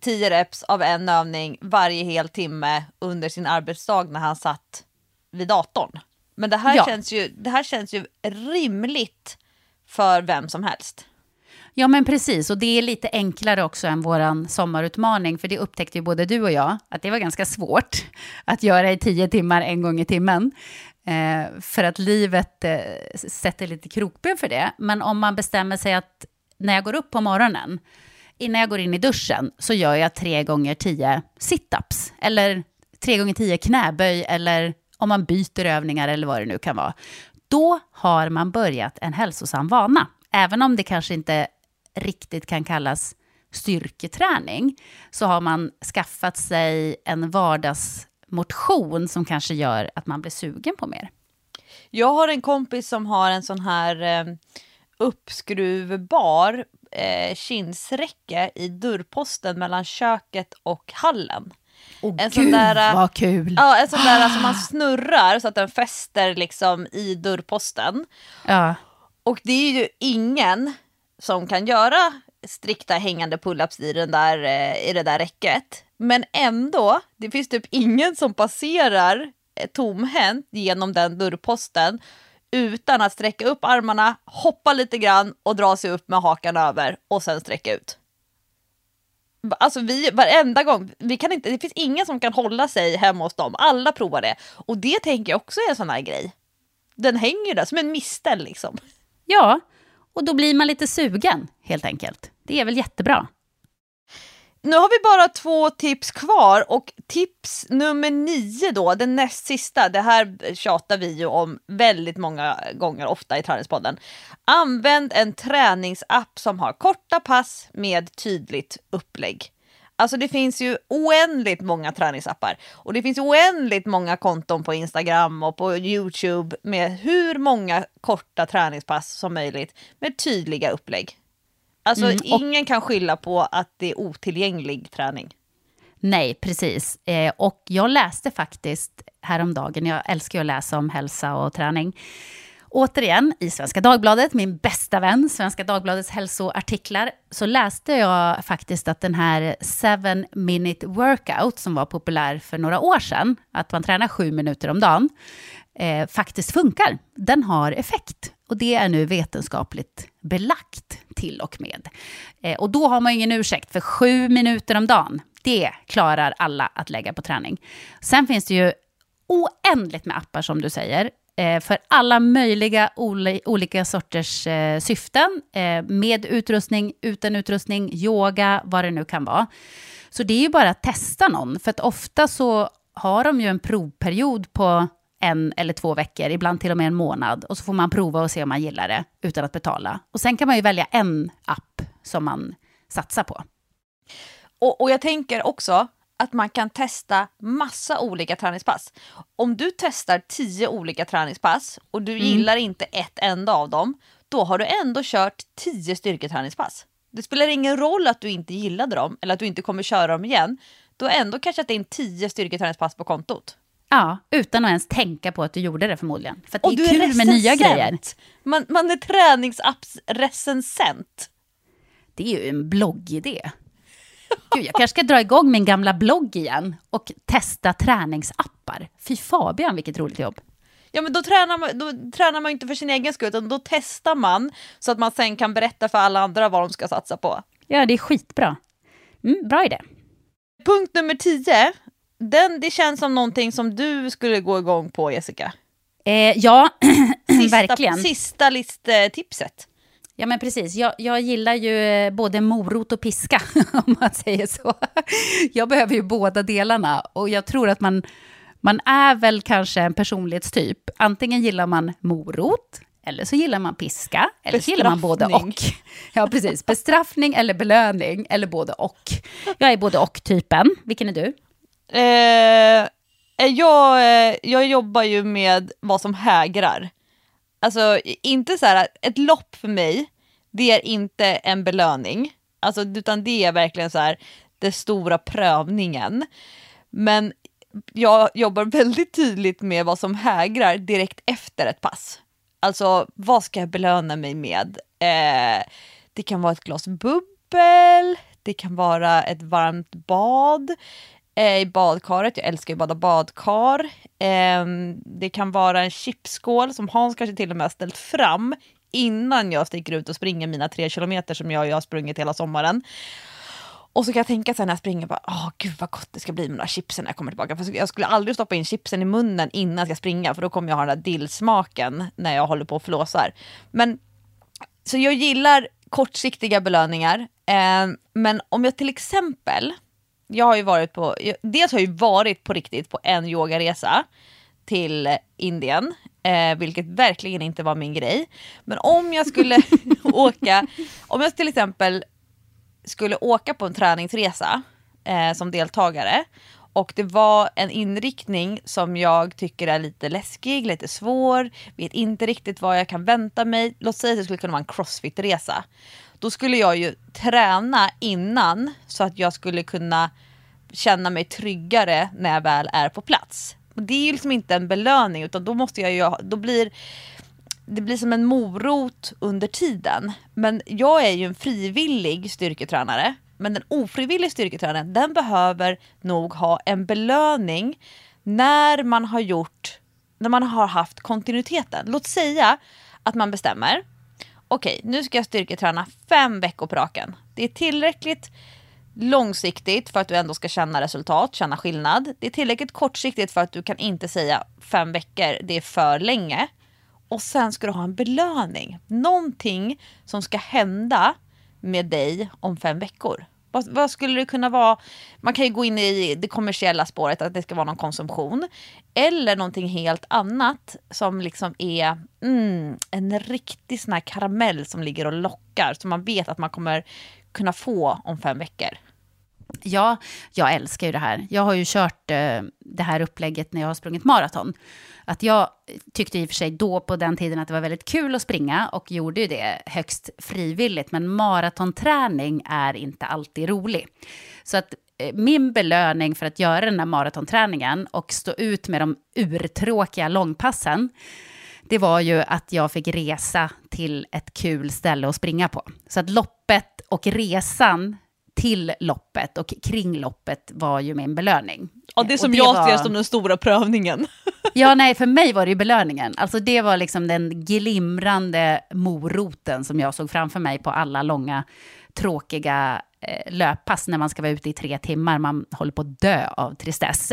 10 reps av en övning varje hel timme under sin arbetsdag när han satt vid datorn. Men det här, ja. känns, ju, det här känns ju rimligt för vem som helst. Ja, men precis. Och det är lite enklare också än vår sommarutmaning. För det upptäckte ju både du och jag, att det var ganska svårt att göra i tio timmar en gång i timmen. Eh, för att livet eh, sätter lite krokben för det. Men om man bestämmer sig att när jag går upp på morgonen, innan jag går in i duschen, så gör jag tre gånger tio situps. Eller tre gånger tio knäböj, eller om man byter övningar eller vad det nu kan vara. Då har man börjat en hälsosam vana. Även om det kanske inte riktigt kan kallas styrketräning, så har man skaffat sig en vardagsmotion som kanske gör att man blir sugen på mer. Jag har en kompis som har en sån här eh, uppskruvbar eh, kinsräcke i dörrposten mellan köket och hallen. Åh en gud där, vad kul! Ja, en sån där som man snurrar så att den fäster liksom i dörrposten. Ja. Och det är ju ingen som kan göra strikta hängande pull-ups i, den där, eh, i det där räcket. Men ändå, det finns typ ingen som passerar eh, tomhänt genom den dörrposten utan att sträcka upp armarna, hoppa lite grann och dra sig upp med hakan över och sen sträcka ut. Alltså vi, varenda gång, vi kan inte, det finns ingen som kan hålla sig hemma hos dem. Alla provar det. Och det tänker jag också är en sån här grej. Den hänger där som en mistel liksom. Ja, och då blir man lite sugen helt enkelt. Det är väl jättebra. Nu har vi bara två tips kvar och tips nummer nio då, den näst sista, det här tjatar vi ju om väldigt många gånger, ofta i Träningspodden. Använd en träningsapp som har korta pass med tydligt upplägg. Alltså det finns ju oändligt många träningsappar och det finns oändligt många konton på Instagram och på Youtube med hur många korta träningspass som möjligt med tydliga upplägg. Alltså mm, och... ingen kan skylla på att det är otillgänglig träning. Nej, precis. Eh, och jag läste faktiskt häromdagen, jag älskar att läsa om hälsa och träning, Återigen, i Svenska Dagbladet, min bästa vän, Svenska Dagbladets hälsoartiklar, så läste jag faktiskt att den här 7 minute workout, som var populär för några år sedan, att man tränar sju minuter om dagen, eh, faktiskt funkar. Den har effekt. Och det är nu vetenskapligt belagt till och med. Eh, och då har man ingen ursäkt, för sju minuter om dagen, det klarar alla att lägga på träning. Sen finns det ju oändligt med appar som du säger Eh, för alla möjliga olika sorters eh, syften. Eh, med utrustning, utan utrustning, yoga, vad det nu kan vara. Så det är ju bara att testa någon, för att ofta så har de ju en provperiod på en eller två veckor, ibland till och med en månad. Och så får man prova och se om man gillar det utan att betala. Och sen kan man ju välja en app som man satsar på. Och, och jag tänker också att man kan testa massa olika träningspass. Om du testar tio olika träningspass och du gillar inte ett enda av dem, då har du ändå kört tio styrketräningspass. Det spelar ingen roll att du inte gillade dem eller att du inte kommer köra dem igen. Du har ändå cashat in tio styrketräningspass på kontot. Ja, utan att ens tänka på att du gjorde det förmodligen. För Och det du är är kul med nya recensent. grejer. Man, man är träningsapps-recensent. Det är ju en bloggidé. Gud, jag kanske ska dra igång min gamla blogg igen och testa träningsappar. Fy Fabian, vilket roligt jobb. Ja men då tränar, man, då tränar man inte för sin egen skull utan då testar man så att man sen kan berätta för alla andra vad de ska satsa på. Ja, det är skitbra. Mm, bra idé. Punkt nummer 10, den, det känns som någonting som du skulle gå igång på Jessica. Eh, ja, Sista, verkligen. Sista listtipset. Ja, men precis. Jag, jag gillar ju eh, både morot och piska, om man säger så. Jag behöver ju båda delarna och jag tror att man, man är väl kanske en personlighetstyp. Antingen gillar man morot, eller så gillar man piska, eller så gillar man både och. Ja, precis. Bestraffning eller belöning, eller både och. Jag är både och-typen. Vilken är du? Eh, jag, eh, jag jobbar ju med vad som hägrar. Alltså inte så här, ett lopp för mig, det är inte en belöning. Alltså, utan det är verkligen så här, den stora prövningen. Men jag jobbar väldigt tydligt med vad som hägrar direkt efter ett pass. Alltså vad ska jag belöna mig med? Eh, det kan vara ett glas bubbel, det kan vara ett varmt bad Eh, i badkaret. Jag älskar ju att bada badkar. Ehm, det kan vara en chipsskål som Hans kanske till och med har ställt fram innan jag sticker ut och springer mina tre kilometer som jag, jag har sprungit hela sommaren. Och så kan jag tänka så här när jag springer, bara, åh gud vad gott det ska bli med de där chipsen när jag kommer tillbaka. För jag skulle aldrig stoppa in chipsen i munnen innan jag ska springa för då kommer jag ha den där dillsmaken när jag håller på och flåsar. Men så jag gillar kortsiktiga belöningar. Eh, men om jag till exempel, jag har ju varit på, jag, dels har jag ju varit på riktigt på en yogaresa till Indien, eh, vilket verkligen inte var min grej. Men om jag skulle åka, om jag till exempel skulle åka på en träningsresa eh, som deltagare och det var en inriktning som jag tycker är lite läskig, lite svår, vet inte riktigt vad jag kan vänta mig. Låt säga att det skulle kunna vara en crossfit-resa. Då skulle jag ju träna innan så att jag skulle kunna känna mig tryggare när jag väl är på plats. Och det är ju liksom inte en belöning utan då måste jag ju, då blir det blir som en morot under tiden. Men jag är ju en frivillig styrketränare. Men den ofrivillig styrketränaren den behöver nog ha en belöning när man har gjort, när man har haft kontinuiteten. Låt säga att man bestämmer, okej nu ska jag styrketräna fem veckor på raken. Det är tillräckligt långsiktigt för att du ändå ska känna resultat, känna skillnad. Det är tillräckligt kortsiktigt för att du kan inte säga fem veckor, det är för länge. Och sen ska du ha en belöning. Någonting som ska hända med dig om fem veckor. Vad, vad skulle det kunna vara? Man kan ju gå in i det kommersiella spåret, att det ska vara någon konsumtion. Eller någonting helt annat som liksom är mm, en riktig sån här karamell som ligger och lockar. Som man vet att man kommer kunna få om fem veckor. Ja, jag älskar ju det här. Jag har ju kört eh, det här upplägget när jag har sprungit maraton. Att jag tyckte i och för sig då på den tiden att det var väldigt kul att springa och gjorde ju det högst frivilligt. Men maratonträning är inte alltid rolig. Så att eh, min belöning för att göra den här maratonträningen och stå ut med de urtråkiga långpassen det var ju att jag fick resa till ett kul ställe att springa på. Så att loppet och resan till loppet och kring loppet var ju min belöning. Ja, det som jag var- ser som den stora prövningen. Ja, nej, för mig var det ju belöningen. Alltså det var liksom den glimrande moroten som jag såg framför mig på alla långa, tråkiga eh, löppass när man ska vara ute i tre timmar. Man håller på att dö av tristess.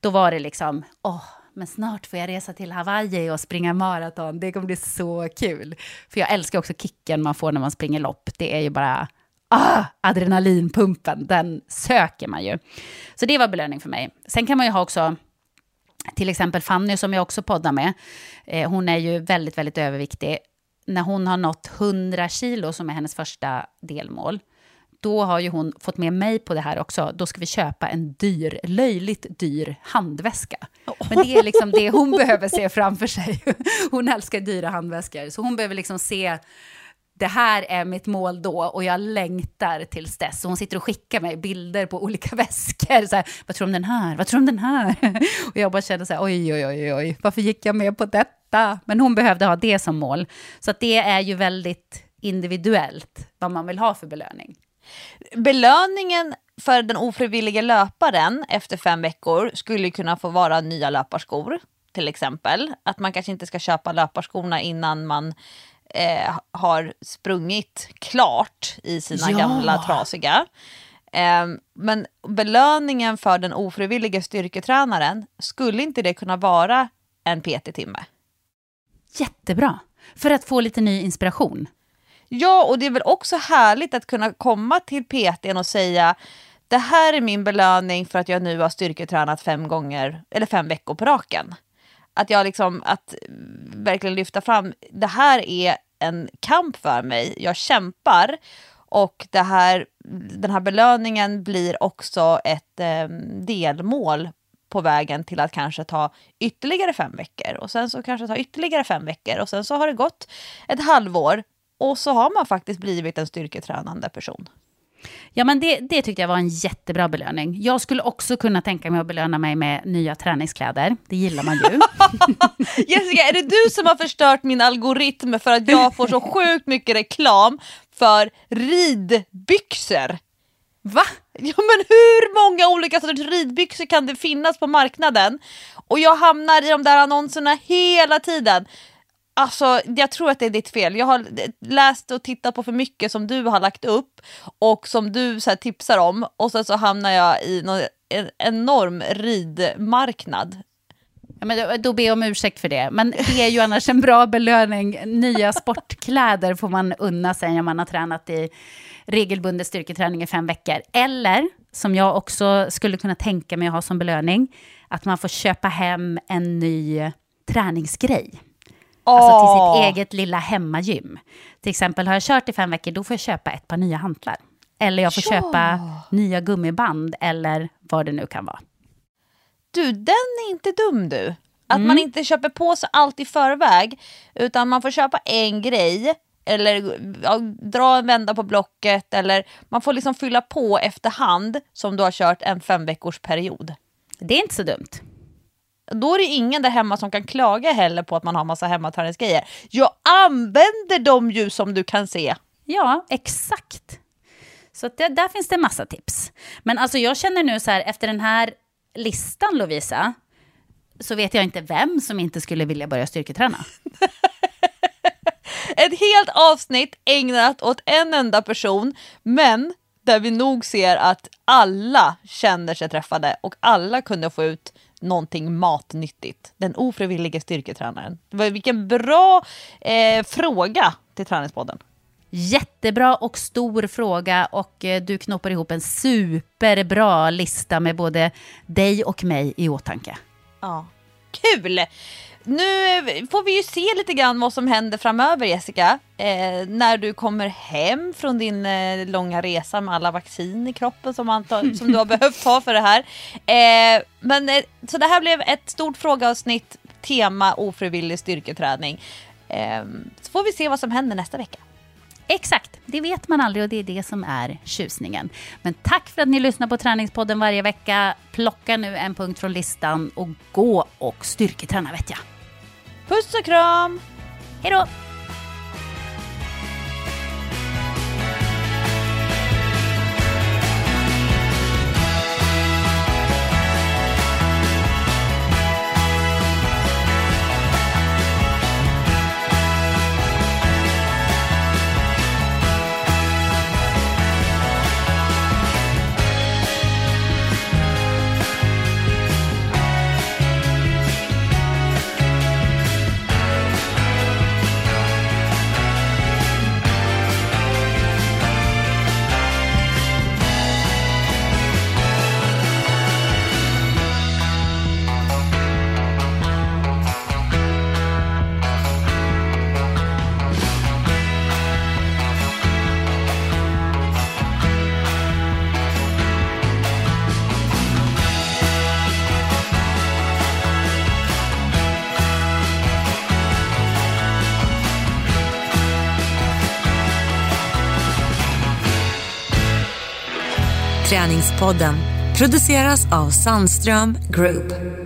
Då var det liksom, åh, men snart får jag resa till Hawaii och springa maraton. Det kommer bli så kul. För jag älskar också kicken man får när man springer lopp. Det är ju bara, ah, adrenalinpumpen, den söker man ju. Så det var belöning för mig. Sen kan man ju ha också till exempel Fanny som jag också poddar med, eh, hon är ju väldigt, väldigt överviktig. När hon har nått 100 kilo, som är hennes första delmål, då har ju hon fått med mig på det här också. Då ska vi köpa en dyr, löjligt dyr handväska. Men det är liksom det hon behöver se framför sig. Hon älskar dyra handväskor, så hon behöver liksom se det här är mitt mål då och jag längtar tills dess. Så hon sitter och skickar mig bilder på olika väskor. Så här, Vad tror du om den här? Vad tror du om den här? Och jag bara känner så här, oj, oj, oj, oj, varför gick jag med på detta? Men hon behövde ha det som mål. Så att det är ju väldigt individuellt vad man vill ha för belöning. Belöningen för den ofrivilliga löparen efter fem veckor skulle kunna få vara nya löparskor till exempel. Att man kanske inte ska köpa löparskorna innan man eh, har sprungit klart i sina Ja. gamla trasiga. Eh, men belöningen för den ofrivilliga styrketränaren, skulle inte det kunna vara en PT-timme? Jättebra. För att få lite ny inspiration. Ja, och det är väl också härligt att kunna komma till PTn och säga det här är min belöning för att jag nu har styrketränat fem gånger, eller fem veckor på raken. Att jag liksom, att verkligen lyfta fram, det här är en kamp för mig, jag kämpar och det här, den här belöningen blir också ett eh, delmål på vägen till att kanske ta ytterligare fem veckor och sen så kanske ta ytterligare fem veckor och sen så har det gått ett halvår och så har man faktiskt blivit en styrketränande person. Ja, men det, det tyckte jag var en jättebra belöning. Jag skulle också kunna tänka mig att belöna mig med nya träningskläder. Det gillar man ju. Jessica, är det du som har förstört min algoritm för att jag får så sjukt mycket reklam för ridbyxor? Va? Ja men hur många olika sorters ridbyxor kan det finnas på marknaden? Och jag hamnar i de där annonserna hela tiden. Alltså jag tror att det är ditt fel. Jag har läst och tittat på för mycket som du har lagt upp och som du så här, tipsar om och sen så hamnar jag i någon, en enorm ridmarknad. Ja, men då, då ber jag om ursäkt för det. Men det är ju annars en bra belöning. Nya sportkläder får man unna sig när man har tränat i regelbunden styrketräning i fem veckor. Eller, som jag också skulle kunna tänka mig att ha som belöning, att man får köpa hem en ny träningsgrej. Alltså till sitt eget lilla hemmagym. Till exempel har jag kört i fem veckor, då får jag köpa ett par nya hantlar. Eller jag får Ja. köpa nya gummiband eller vad det nu kan vara. Du, den är inte dum du. Att man inte köper på sig allt i förväg, utan man får köpa en grej eller ja, dra en vända på blocket eller man får liksom fylla på efterhand som du har kört en fem veckors period. Det är inte så dumt. Då är det ingen där hemma som kan klaga heller på att man har massa hemmaträningsgrejer. Jag använder dem ju som du kan se. Ja, exakt. Så det, där finns det massa tips. Men alltså jag känner nu så här, efter den här listan Lovisa, så vet jag inte vem som inte skulle vilja börja styrketräna. Ett helt avsnitt ägnat åt en enda person, men där vi nog ser att alla känner sig träffade och alla kunde få ut någonting matnyttigt. Den ofrivillige styrketränaren. Vilken bra eh, fråga till Träningspodden. Jättebra och stor fråga och eh, du knoppar ihop en superbra lista med både dig och mig i åtanke. Ja. Kul! Nu får vi ju se lite grann vad som händer framöver Jessica. Eh, när du kommer hem från din eh, långa resa med alla vaccin i kroppen som, anta- som du har behövt ta för det här. Eh, men, eh, så det här blev ett stort frågeavsnitt, tema ofrivillig styrketräning. Eh, så får vi se vad som händer nästa vecka. Exakt, det vet man aldrig och det är det som är tjusningen. Men tack för att ni lyssnar på Träningspodden varje vecka. Plocka nu en punkt från listan och gå och styrketräna vet jag. Puss och kram! Hej då! Podden produceras av Sandström Group.